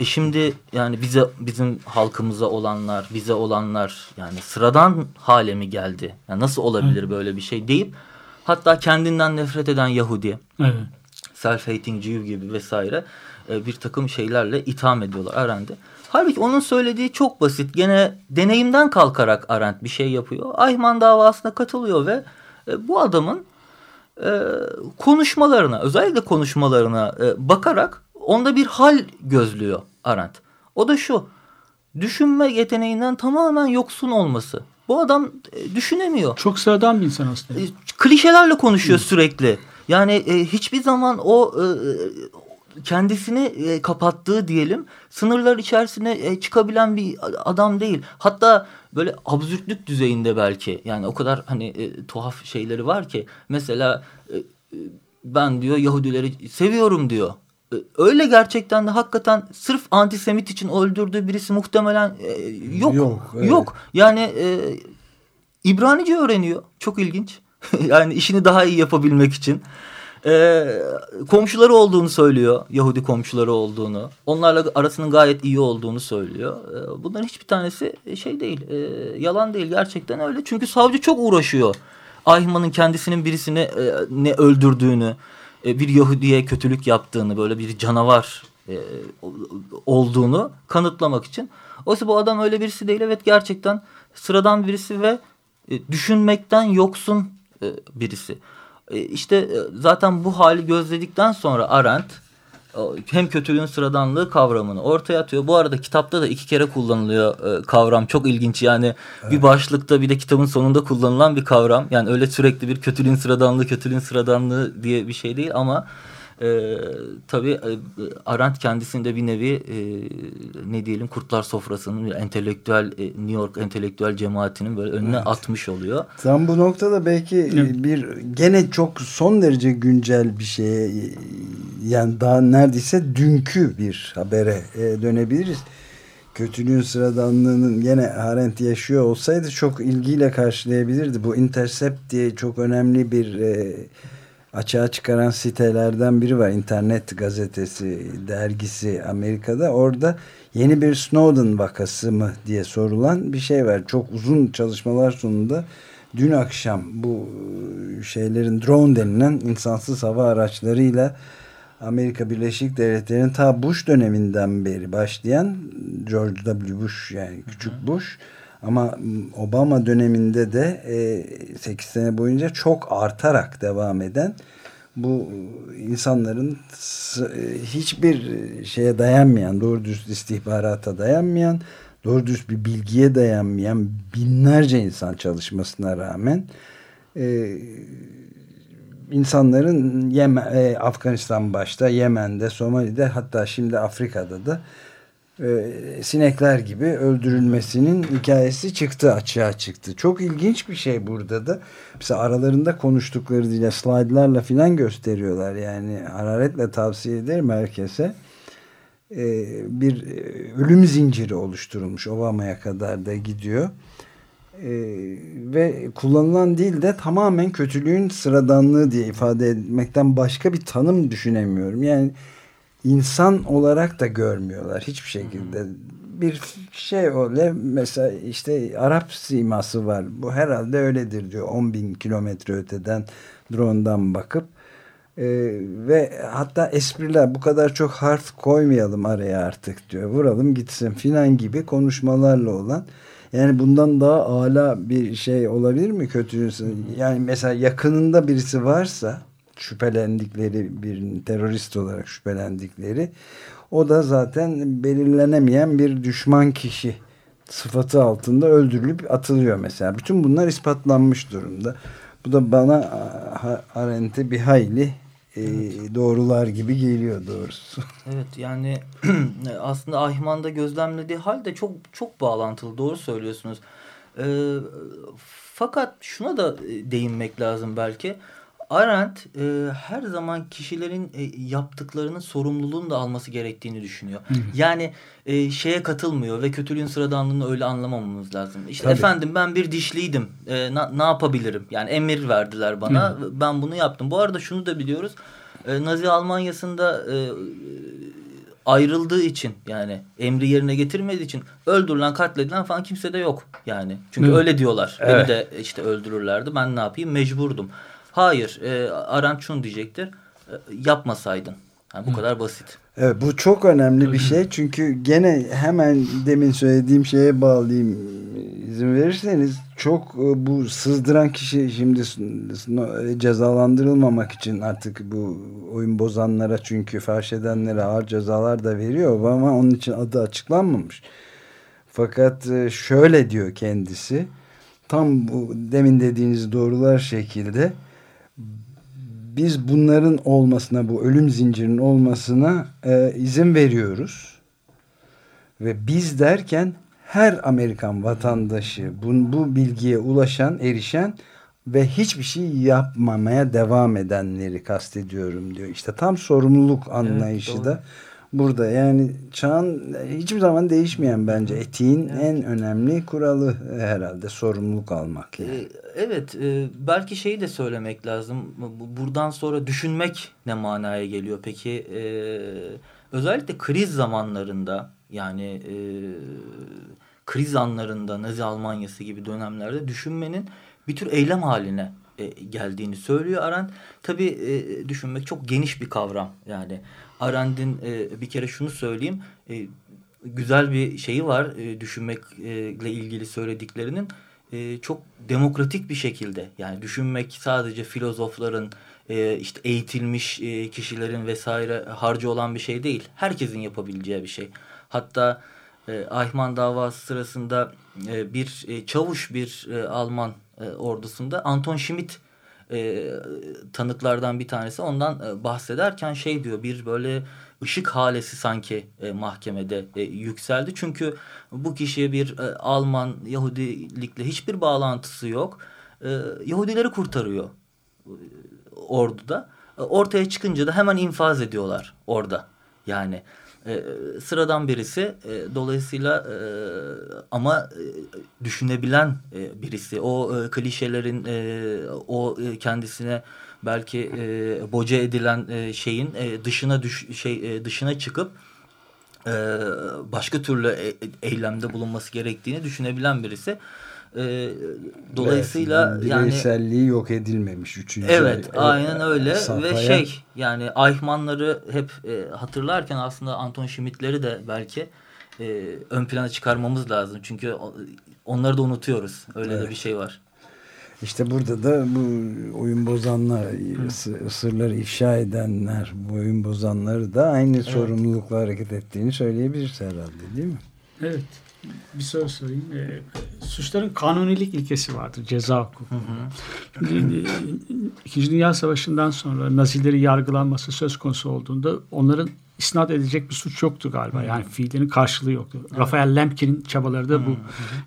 E şimdi yani bize bizim halkımıza olanlar, bize olanlar yani sıradan hale mi geldi? Yani nasıl olabilir evet. böyle bir şey deyip hatta kendinden nefret eden Yahudi, evet. self-hating Jew gibi vesaire e, bir takım şeylerle itham ediyorlar Arendt'i. Halbuki onun söylediği çok basit. Gene deneyimden kalkarak Arendt bir şey yapıyor. Ayman davasına katılıyor ve bu adamın e, konuşmalarına özellikle konuşmalarına e, bakarak onda bir hal gözlüyor Arendt. O da şu düşünme yeteneğinden tamamen yoksun olması. Bu adam e, düşünemiyor. Çok sıradan bir insan aslında. E, klişelerle konuşuyor Hı. sürekli. Yani e, hiçbir zaman o e, kendisini e, kapattığı diyelim sınırlar içerisine e, çıkabilen bir adam değil. Hatta böyle absürtlük düzeyinde belki yani o kadar hani e, tuhaf şeyleri var ki mesela e, e ben diyor Yahudileri seviyorum diyor. E, öyle gerçekten de hakikaten sırf antisemit için öldürdüğü birisi muhtemelen e, yok. Yok. Evet. Yok. Yani e, İbranice öğreniyor. Çok ilginç. yani işini daha iyi yapabilmek için e, komşuları olduğunu söylüyor. Yahudi komşuları olduğunu. Onlarla arasının gayet iyi olduğunu söylüyor. E, bunların hiçbir tanesi şey değil. E, yalan değil. Gerçekten öyle. Çünkü savcı çok uğraşıyor. Ayman'ın kendisinin birisini e, ne öldürdüğünü, e, bir Yahudi'ye kötülük yaptığını, böyle bir canavar e, olduğunu kanıtlamak için. Oysa bu adam öyle birisi değil. Evet gerçekten sıradan birisi ve e, düşünmekten yoksun e, birisi. E, işte e, zaten bu hali gözledikten sonra Arendt hem kötülüğün sıradanlığı kavramını ortaya atıyor. Bu arada kitapta da iki kere kullanılıyor e, kavram. Çok ilginç yani evet. bir başlıkta bir de kitabın sonunda kullanılan bir kavram. Yani öyle sürekli bir kötülüğün sıradanlığı, kötülüğün sıradanlığı diye bir şey değil ama e, tabii e, Arendt kendisinde bir nevi e, ne diyelim kurtlar sofrasının entelektüel e, New York entelektüel cemaatinin böyle önüne evet. atmış oluyor. Tam bu noktada belki evet. bir gene çok son derece güncel bir şeye yani daha neredeyse dünkü bir habere e, dönebiliriz. Kötülüğün sıradanlığının gene Arendt yaşıyor olsaydı çok ilgiyle karşılayabilirdi. Bu Intercept diye çok önemli bir e, açığa çıkaran sitelerden biri var. İnternet gazetesi, dergisi Amerika'da. Orada yeni bir Snowden vakası mı diye sorulan bir şey var. Çok uzun çalışmalar sonunda dün akşam bu e, şeylerin drone denilen insansız hava araçlarıyla Amerika Birleşik Devletleri'nin ta Bush döneminden beri başlayan George W. Bush yani küçük Bush ama Obama döneminde de e, 8 sene boyunca çok artarak devam eden bu insanların e, hiçbir şeye dayanmayan, doğru düz istihbarata dayanmayan, doğru düz bir bilgiye dayanmayan binlerce insan çalışmasına rağmen e, insanların Yemen, e, Afganistan başta, Yemen'de, Somali'de hatta şimdi Afrika'da da e, sinekler gibi öldürülmesinin hikayesi çıktı açığa çıktı. Çok ilginç bir şey burada da. Mesela aralarında konuştukları diye slaytlarla filan gösteriyorlar. Yani hararetle tavsiye ederim herkese. E, bir e, ölüm zinciri oluşturulmuş. Obama'ya kadar da gidiyor. Ve kullanılan dil de tamamen kötülüğün sıradanlığı diye ifade etmekten başka bir tanım düşünemiyorum. Yani insan olarak da görmüyorlar hiçbir şekilde. Bir şey öyle mesela işte Arap siması var. Bu herhalde öyledir diyor 10 bin kilometre öteden drone'dan bakıp ee, ve hatta espriler bu kadar çok harf koymayalım araya artık diyor. Vuralım gitsin filan gibi konuşmalarla olan yani bundan daha ala bir şey olabilir mi kötü? Yani mesela yakınında birisi varsa şüphelendikleri bir terörist olarak şüphelendikleri o da zaten belirlenemeyen bir düşman kişi sıfatı altında öldürülüp atılıyor mesela. Bütün bunlar ispatlanmış durumda. Bu da bana Arendt'e bir hayli e, doğrular gibi geliyor doğrusu. Evet yani aslında Ahman'da gözlemlediği hal de çok çok bağlantılı doğru söylüyorsunuz. E, fakat şuna da değinmek lazım belki. Arendt e, her zaman kişilerin e, yaptıklarının sorumluluğunu da alması gerektiğini düşünüyor. Hı hı. Yani e, şeye katılmıyor ve kötülüğün sıradanlığını öyle anlamamamız lazım. İşte Tabii. efendim ben bir dişliydim. E, na, ne yapabilirim? Yani emir verdiler bana. Hı. Ben bunu yaptım. Bu arada şunu da biliyoruz. E, Nazi Almanya'sında e, ayrıldığı için yani emri yerine getirmediği için öldürülen katledilen falan kimse de yok yani. Çünkü Hı. öyle diyorlar. Evet. Beni de işte öldürürlerdi. Ben ne yapayım mecburdum. Hayır. E, Arendt şunu diyecektir. E, yapmasaydın. Yani bu Hı. kadar basit. Evet bu çok önemli bir şey. Çünkü gene hemen demin söylediğim şeye bağlayayım izin verirseniz çok e, bu sızdıran kişi şimdi cezalandırılmamak için artık bu oyun bozanlara çünkü fahş edenlere ağır cezalar da veriyor ama onun için adı açıklanmamış. Fakat e, şöyle diyor kendisi tam bu demin dediğiniz doğrular şekilde biz bunların olmasına bu ölüm zincirinin olmasına e, izin veriyoruz. Ve biz derken her Amerikan vatandaşı bu, bu bilgiye ulaşan, erişen ve hiçbir şey yapmamaya devam edenleri kastediyorum diyor. İşte tam sorumluluk anlayışı evet, da burada. Yani çağın hiçbir zaman değişmeyen bence etiğin evet. en önemli kuralı herhalde sorumluluk almak. Yani. Ee, evet e, belki şeyi de söylemek lazım. Buradan sonra düşünmek ne manaya geliyor? Peki e, özellikle kriz zamanlarında yani e, kriz anlarında Nazi Almanyası gibi dönemlerde düşünmenin bir tür eylem haline geldiğini söylüyor Arendt. Tabii düşünmek çok geniş bir kavram. Yani Arendt'in e, bir kere şunu söyleyeyim. E, güzel bir şeyi var e, düşünmekle ilgili söylediklerinin. E, çok demokratik bir şekilde yani düşünmek sadece filozofların e, işte eğitilmiş e, kişilerin vesaire harcı olan bir şey değil. Herkesin yapabileceği bir şey. Hatta e, Ayman davası sırasında e, bir e, çavuş bir e, Alman e, ordusunda Anton Schmidt e, tanıklardan bir tanesi ondan e, bahsederken şey diyor bir böyle ışık halesi sanki e, mahkemede e, yükseldi. Çünkü bu kişiye bir e, Alman Yahudilikle hiçbir bağlantısı yok. E, Yahudileri kurtarıyor e, orduda. E, ortaya çıkınca da hemen infaz ediyorlar orada. Yani e, sıradan birisi e, dolayısıyla e, ama e, düşünebilen e, birisi o e, klişelerin e, o e, kendisine belki e, boca edilen e, şeyin e, dışına düş şey e, dışına çıkıp e, başka türlü e, eylemde bulunması gerektiğini düşünebilen birisi. E, dolayısıyla evet, yani bireyselliği yok edilmemiş üçüncü. Evet, e, aynen öyle safhaya. ve şey yani Eichmann'ları hep e, hatırlarken aslında Anton Schmidt'leri de belki e, ön plana çıkarmamız lazım. Çünkü onları da unutuyoruz. Öyle evet. de bir şey var. İşte burada da bu oyun bozanlar, Hı. sırları ifşa edenler, bu oyun bozanları da aynı evet. sorumlulukla hareket ettiğini söyleyebiliriz herhalde değil mi? Evet. Bir soru sorayım. E, suçların kanunilik ilkesi vardır ceza hukuku. Şimdi, e, İkinci Dünya Savaşı'ndan sonra Nazileri yargılanması söz konusu olduğunda onların isnat edecek bir suç yoktu galiba. Yani fiillerin karşılığı yoktu. Evet. Rafael Lemkin'in çabaları da bu hı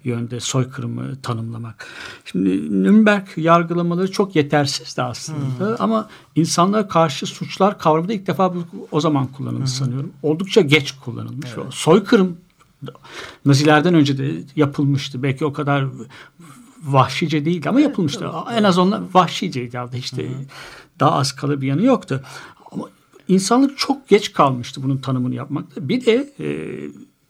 yönde soykırımı tanımlamak. Şimdi Nürnberg yargılamaları çok yetersizdi aslında hı. ama insanlara karşı suçlar kavramı da ilk defa bu, o zaman kullanıldı hı sanıyorum. Oldukça geç kullanılmış. Evet. Soykırım Nazilerden önce de yapılmıştı. Belki o kadar vahşice değildi ama yapılmıştı. Evet, en az onlar vahşiceydi. İşte hı hı. daha az kalı bir yanı yoktu. Ama insanlık çok geç kalmıştı bunun tanımını yapmakta. Bir de e,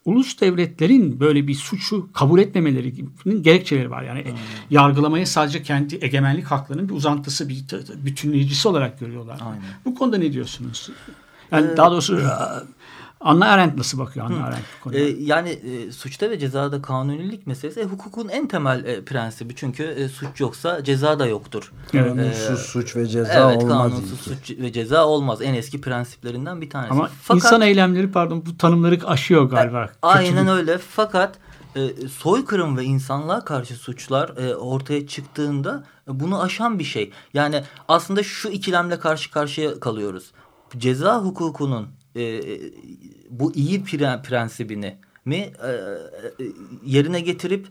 ulus devletlerin böyle bir suçu kabul etmemeleri gibi gerekçeleri var. Yani hmm. yargılamayı sadece kendi egemenlik haklarının bir uzantısı, bir bütünleyicisi olarak görüyorlar. Aynen. Bu konuda ne diyorsunuz? Yani ee, daha doğrusu Anna Arendt nasıl bakıyor Anna Arendt bu konuda? Ee, yani e, suçta ve cezada kanunilik meselesi e, hukukun en temel e, prensibi. Çünkü e, suç yoksa ceza da yoktur. Kanunsuz ee, suç ve ceza evet, olmaz. Evet kanunsuz suç ve ceza olmaz. En eski prensiplerinden bir tanesi. Ama Fakat, insan eylemleri pardon bu tanımları aşıyor galiba. E, aynen öyle. Fakat e, soykırım ve insanlığa karşı suçlar e, ortaya çıktığında e, bunu aşan bir şey. Yani aslında şu ikilemle karşı karşıya kalıyoruz. Ceza hukukunun e, bu iyi prensibini mi e, e, yerine getirip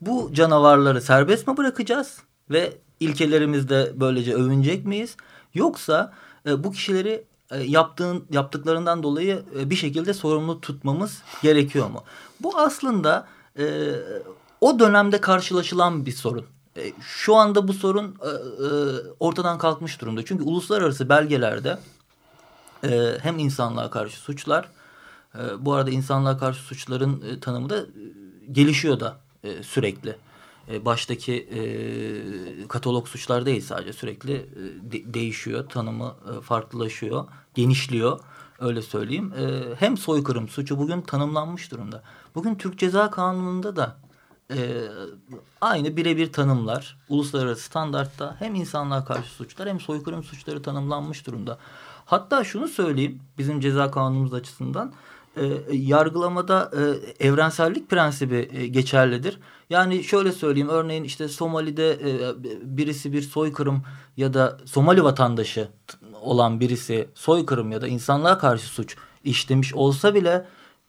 bu canavarları serbest mi bırakacağız ve ilkelerimizde böylece övünecek miyiz? Yoksa e, bu kişileri e, yaptığın yaptıklarından dolayı e, bir şekilde sorumlu tutmamız gerekiyor mu? Bu aslında e, o dönemde karşılaşılan bir sorun. E, şu anda bu sorun e, e, ortadan kalkmış durumda. Çünkü uluslararası belgelerde e, hem insanlığa karşı suçlar, e, bu arada insanlığa karşı suçların e, tanımı da e, gelişiyor da e, sürekli. E, baştaki e, katalog suçlar değil sadece sürekli e, de, değişiyor, tanımı e, farklılaşıyor, genişliyor öyle söyleyeyim. E, hem soykırım suçu bugün tanımlanmış durumda. Bugün Türk Ceza Kanunu'nda da e, aynı birebir tanımlar uluslararası standartta hem insanlığa karşı suçlar hem soykırım suçları tanımlanmış durumda. Hatta şunu söyleyeyim bizim ceza kanunumuz açısından e, yargılamada e, evrensellik prensibi e, geçerlidir. Yani şöyle söyleyeyim örneğin işte Somali'de e, birisi bir soykırım ya da Somali vatandaşı olan birisi soykırım ya da insanlığa karşı suç işlemiş olsa bile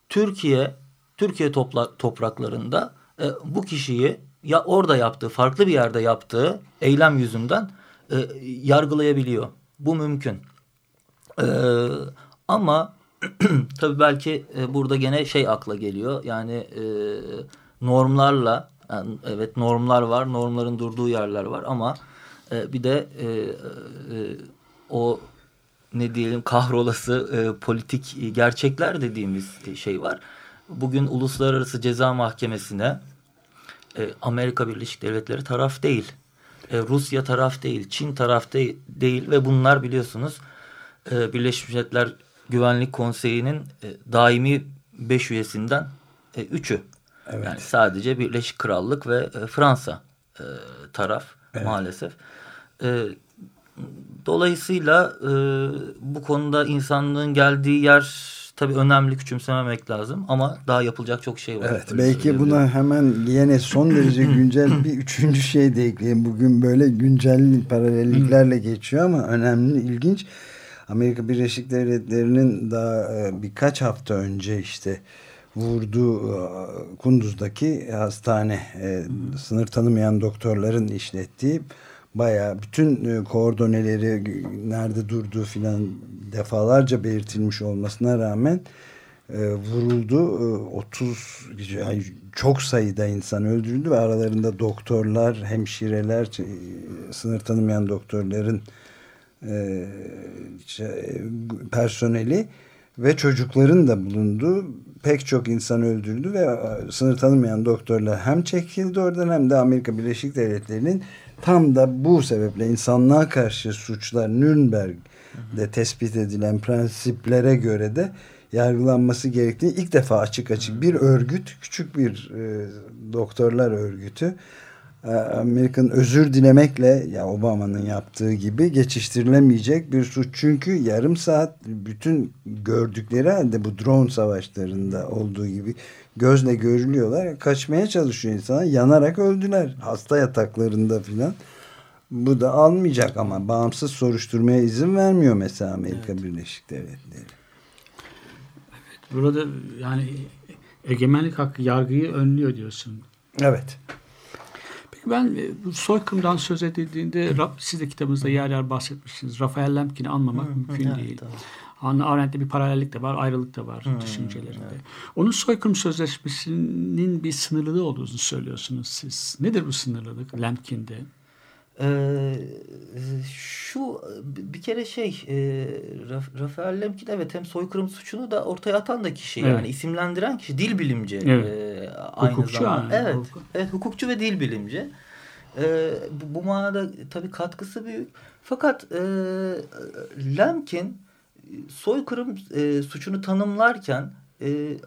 Türkiye Türkiye topla, topraklarında e, bu kişiyi ya orada yaptığı farklı bir yerde yaptığı eylem yüzünden e, yargılayabiliyor. Bu mümkün. Ee, ama tabii belki e, burada gene şey akla geliyor. Yani e, normlarla yani evet normlar var. Normların durduğu yerler var ama e, bir de e, e, o ne diyelim kahrolası e, politik gerçekler dediğimiz şey var. Bugün Uluslararası Ceza Mahkemesi'ne e, Amerika Birleşik Devletleri taraf değil. E, Rusya taraf değil. Çin taraf de değil ve bunlar biliyorsunuz e, Birleşmiş Milletler Güvenlik Konseyi'nin e, daimi beş üyesinden e, üçü. Evet. Yani sadece Birleşik Krallık ve e, Fransa e, taraf evet. maalesef. E, dolayısıyla e, bu konuda insanlığın geldiği yer tabii önemli küçümsememek lazım ama daha yapılacak çok şey var. Evet belki buna hemen yine son derece güncel bir üçüncü şey de ekleyeyim. Bugün böyle güncel paralelliklerle geçiyor ama önemli ilginç. Amerika Birleşik Devletleri'nin daha e, birkaç hafta önce işte vurduğu e, Kunduz'daki hastane e, sınır tanımayan doktorların işlettiği baya bütün koordoneleri nerede durduğu filan defalarca belirtilmiş olmasına rağmen vuruldu. 30 çok sayıda insan öldürüldü ve aralarında doktorlar, hemşireler, sınır tanımayan doktorların e, personeli ve çocukların da bulunduğu pek çok insan öldürdü ve e, sınır tanımayan doktorlar hem çekildi oradan hem de Amerika Birleşik Devletleri'nin tam da bu sebeple insanlığa karşı suçlar Nürnberg'de tespit edilen prensiplere göre de yargılanması gerektiği ilk defa açık açık bir örgüt küçük bir e, doktorlar örgütü e, Amerika'nın özür dilemekle ya Obama'nın yaptığı gibi geçiştirilemeyecek bir suç. Çünkü yarım saat bütün gördükleri halde bu drone savaşlarında olduğu gibi gözle görülüyorlar. Kaçmaya çalışıyor insanlar. Yanarak öldüler. Hasta yataklarında filan. Bu da almayacak ama bağımsız soruşturmaya izin vermiyor mesela Amerika evet. Birleşik Devletleri. Evet, burada yani egemenlik hakkı yargıyı önlüyor diyorsun. Evet. Ben e, soykırımdan söz edildiğinde siz de kitabınızda yer yer bahsetmişsiniz. Rafael Lemkin'i anmamak hı, mümkün değil. Tamam. Hannah Arendt'te bir paralellik de var, ayrılık da var hmm, düşüncelerinde. Evet. Onun soykırım sözleşmesinin bir sınırlılığı olduğunu söylüyorsunuz siz. Nedir bu sınırlılık Lemkin'de? Ee, şu bir kere şey e, Rafael Lemkin evet hem soykırım suçunu da ortaya atan da kişi evet. yani isimlendiren kişi dil bilimci evet. e, aynı hukukçu zamanda. Yani. Evet, hukuk. evet hukukçu ve dil bilimci. E, bu, bu manada tabii katkısı büyük. Fakat e, Lemkin soykırım e, suçunu tanımlarken e,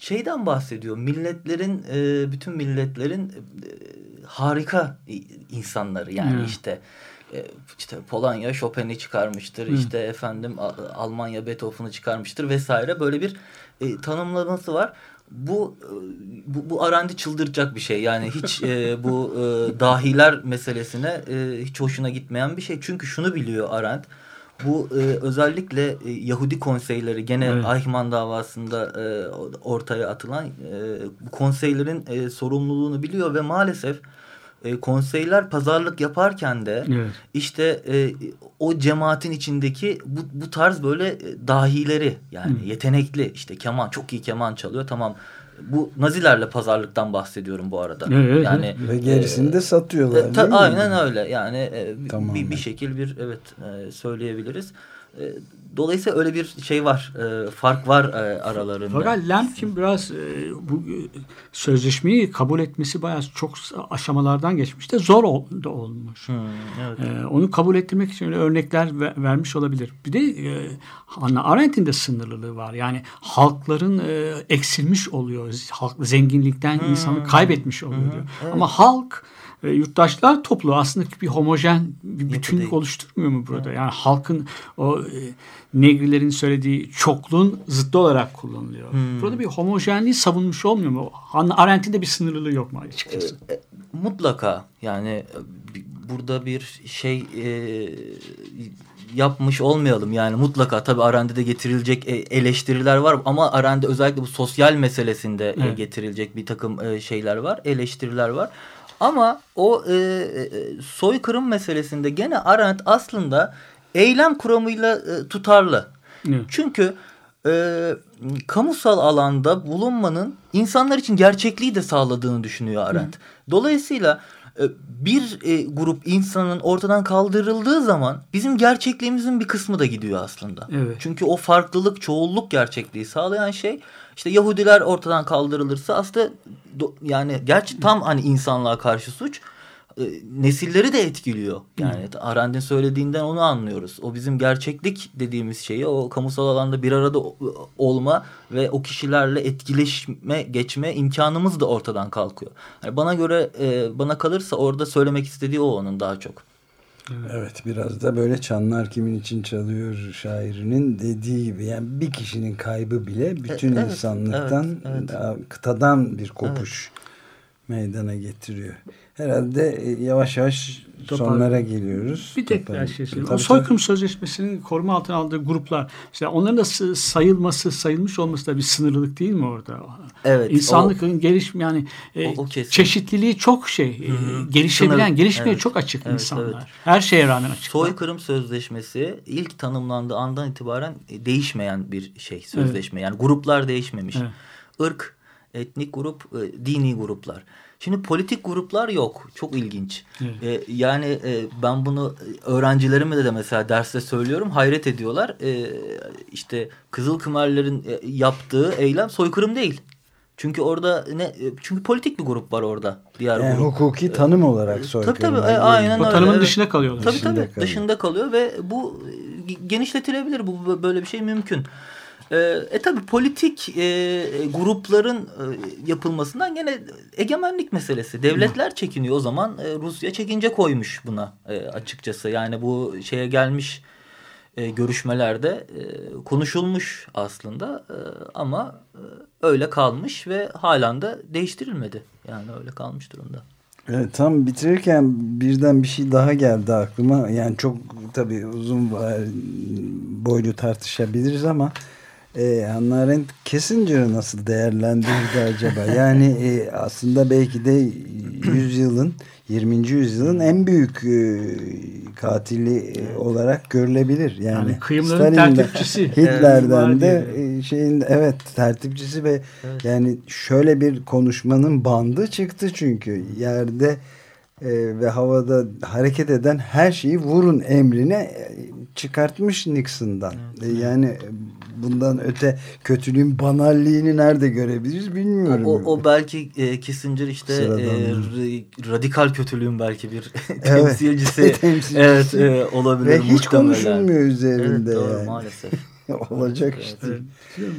şeyden bahsediyor. Milletlerin e, bütün milletlerin e, harika insanları yani hmm. işte e, işte Polonya Chopin'i çıkarmıştır. Hmm. işte efendim Almanya Beethoven'ı çıkarmıştır vesaire böyle bir e, tanımlaması var. Bu e, bu, bu Arendi çıldıracak bir şey. Yani hiç e, bu e, dahiler meselesine e, hiç hoşuna gitmeyen bir şey. Çünkü şunu biliyor Arendt bu e, özellikle e, Yahudi konseyleri gene evet. Eichmann davasında e, ortaya atılan e, bu konseylerin e, sorumluluğunu biliyor ve maalesef e, konseyler pazarlık yaparken de evet. işte e, o cemaatin içindeki bu, bu tarz böyle e, dahileri yani Hı. yetenekli işte keman çok iyi keman çalıyor tamam bu Nazilerle pazarlıktan bahsediyorum bu arada. Evet, yani ve gerisini e, de satıyorlar. E, ta, aynen öyle. Yani e, bir, bir şekil bir evet e, söyleyebiliriz. E, Dolayısıyla öyle bir şey var, e, fark var e, aralarında. Fakat Lemkin biraz e, bu e, sözleşmeyi kabul etmesi bayağı çok aşamalardan geçmiş de zor ol, da olmuş. Hmm, evet. e, onu kabul ettirmek için öyle örnekler ver, vermiş olabilir. Bir de e, Hannah Arendt'in de sınırlılığı var. Yani halkların e, eksilmiş oluyor. Halk zenginlikten hmm. insanı kaybetmiş oluyor hmm. diyor. Evet. Ama halk e, yurttaşlar toplu aslında bir homojen bir bütünlük oluşturmuyor mu burada? Yani halkın o e, negrilerin söylediği çokluğun zıttı olarak kullanılıyor. Hmm. Burada bir homojenliği savunmuş olmuyor mu? Arendt'in de bir sınırlılığı yok mu açıkçası? E, e, mutlaka yani e, burada bir şey e, yapmış olmayalım yani mutlaka tabii Arendt'e getirilecek e, eleştiriler var ama Arendt'e özellikle bu sosyal meselesinde evet. getirilecek bir takım şeyler var eleştiriler var ama o e, e, soykırım meselesinde gene Arendt aslında eylem kuramıyla e, tutarlı. Evet. Çünkü e, kamusal alanda bulunmanın insanlar için gerçekliği de sağladığını düşünüyor Arendt. Hı. Dolayısıyla e, bir e, grup insanın ortadan kaldırıldığı zaman bizim gerçekliğimizin bir kısmı da gidiyor aslında. Evet. Çünkü o farklılık, çoğulluk gerçekliği sağlayan şey işte Yahudiler ortadan kaldırılırsa aslında do, yani gerçi tam hani insanlığa karşı suç e, nesilleri de etkiliyor. Yani hmm. Arendt'in söylediğinden onu anlıyoruz. O bizim gerçeklik dediğimiz şeyi o kamusal alanda bir arada olma ve o kişilerle etkileşme geçme imkanımız da ortadan kalkıyor. Yani bana göre e, bana kalırsa orada söylemek istediği o onun daha çok. Evet biraz da böyle çanlar kimin için çalıyor şairinin dediği gibi yani bir kişinin kaybı bile bütün e, evet, insanlıktan evet, evet. kıtadan bir kopuş evet. meydana getiriyor. Herhalde e, yavaş yavaş sonlara geliyoruz. Bir tek bir şey söyleyeyim. O soykırım sözleşmesinin koruma altına aldığı gruplar mesela onların da sayılması, sayılmış olması da bir sınırlılık değil mi orada? Evet. İnsanlıkın o, gelişme yani e, o, o çeşitliliği çok şey, Hı -hı. E, gelişebilen, Sınır, gelişmeye evet, çok açık evet, insanlar. Evet. Her şeye rağmen açık. Soykırım sözleşmesi ilk tanımlandığı andan itibaren değişmeyen bir şey sözleşme. Evet. Yani gruplar değişmemiş. Evet. Irk, etnik grup, dini gruplar. Şimdi politik gruplar yok. Çok ilginç. Evet. E, yani e, ben bunu öğrencilerime de, de mesela derste söylüyorum. Hayret ediyorlar. E, işte Kızıl Kımerlerin e, yaptığı eylem soykırım değil. Çünkü orada ne e, çünkü politik bir grup var orada diğer yani grup. hukuki tanım olarak soykırım. Tabii tabii e, aynen öyle. O tanımın dışında kalıyorlar. Tabii dışında tabii kalıyor. dışında kalıyor ve bu genişletilebilir bu böyle bir şey mümkün. E, e tabi politik e, grupların e, yapılmasından gene egemenlik meselesi. Devletler çekiniyor o zaman e, Rusya çekince koymuş buna e, açıkçası. Yani bu şeye gelmiş e, görüşmelerde e, konuşulmuş aslında e, ama e, öyle kalmış ve halen de değiştirilmedi. Yani öyle kalmış durumda. Evet, tam bitirirken birden bir şey daha geldi aklıma. Yani çok tabii uzun boylu tartışabiliriz ama e, Hannah Arendt Kissinger'ı nasıl değerlendirdi acaba? Yani e, aslında belki de yüzyılın 20. yüzyılın en büyük e, katili e, olarak görülebilir. Yani, yani kıyımların tertipçisi. Hitler'den de e, şeyin evet tertipçisi ve evet. yani şöyle bir konuşmanın bandı çıktı çünkü yerde e, ve havada hareket eden her şeyi vurun emrine e, çıkartmış Nixon'dan. Evet. E, yani bundan öte kötülüğün banalliğini nerede görebiliriz bilmiyorum. O, o belki e, Kissinger işte e, radikal kötülüğün belki bir temsilcisi, evet, temsilcisi. evet e, olabilir Ve hiç konuşulmuyor üzerinde evet, doğru, yani. maalesef. Olacak evet, işte. Evet.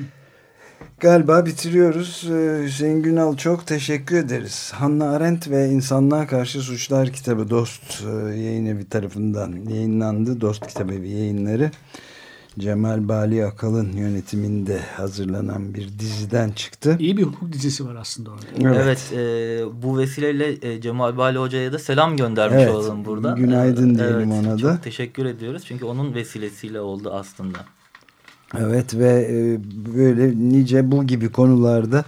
Galiba bitiriyoruz. Ee, Hüseyin Günal çok teşekkür ederiz. Hannah Arendt ve İnsanlığa Karşı Suçlar kitabı Dost e, yayın evi tarafından yayınlandı. Dost kitabı yayınları. Cemal Bali Akal'ın yönetiminde hazırlanan bir diziden çıktı. İyi bir hukuk dizisi var aslında orada. Evet, evet e, bu vesileyle e, Cemal Bali Hoca'ya da selam göndermiş evet, olalım burada. Günaydın diyelim evet, ona da. Çok teşekkür ediyoruz çünkü onun vesilesiyle oldu aslında. Evet ve e, böyle nice bu gibi konularda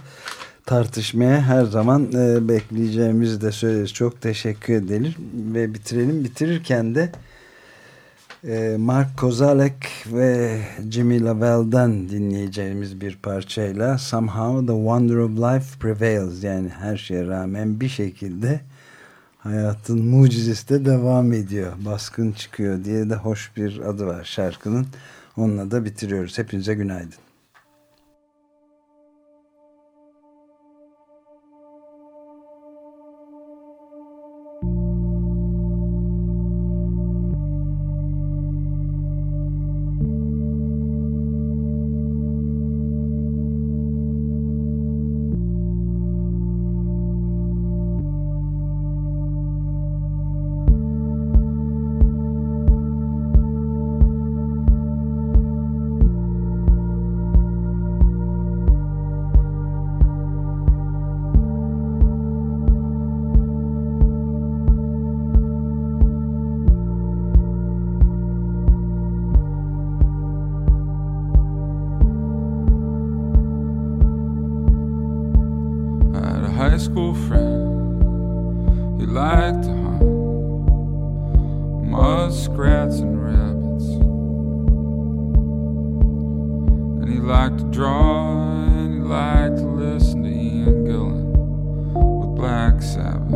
tartışmaya her zaman e, bekleyeceğimizi de söyleriz. Çok teşekkür edelim ve bitirelim. Bitirirken de e, Mark Kozalek ve Jimmy Lavelle'den dinleyeceğimiz bir parçayla Somehow the Wonder of Life Prevails yani her şeye rağmen bir şekilde hayatın mucizesi de devam ediyor. Baskın çıkıyor diye de hoş bir adı var şarkının. Onunla da bitiriyoruz. Hepinize günaydın. You like to hunt muskrats and rabbits, and you like to draw, and you like to listen to Ian Gillan with Black Sabbath.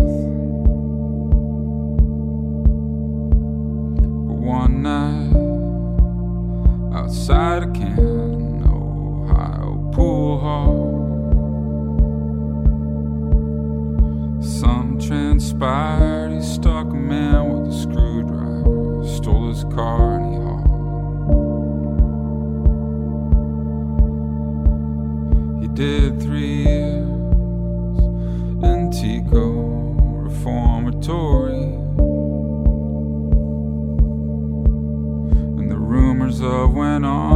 But one night outside of camp. inspired, he stuck a man with a screwdriver, stole his car, and he hauled. He did three years in Tico, reformatory. And the rumors of went on.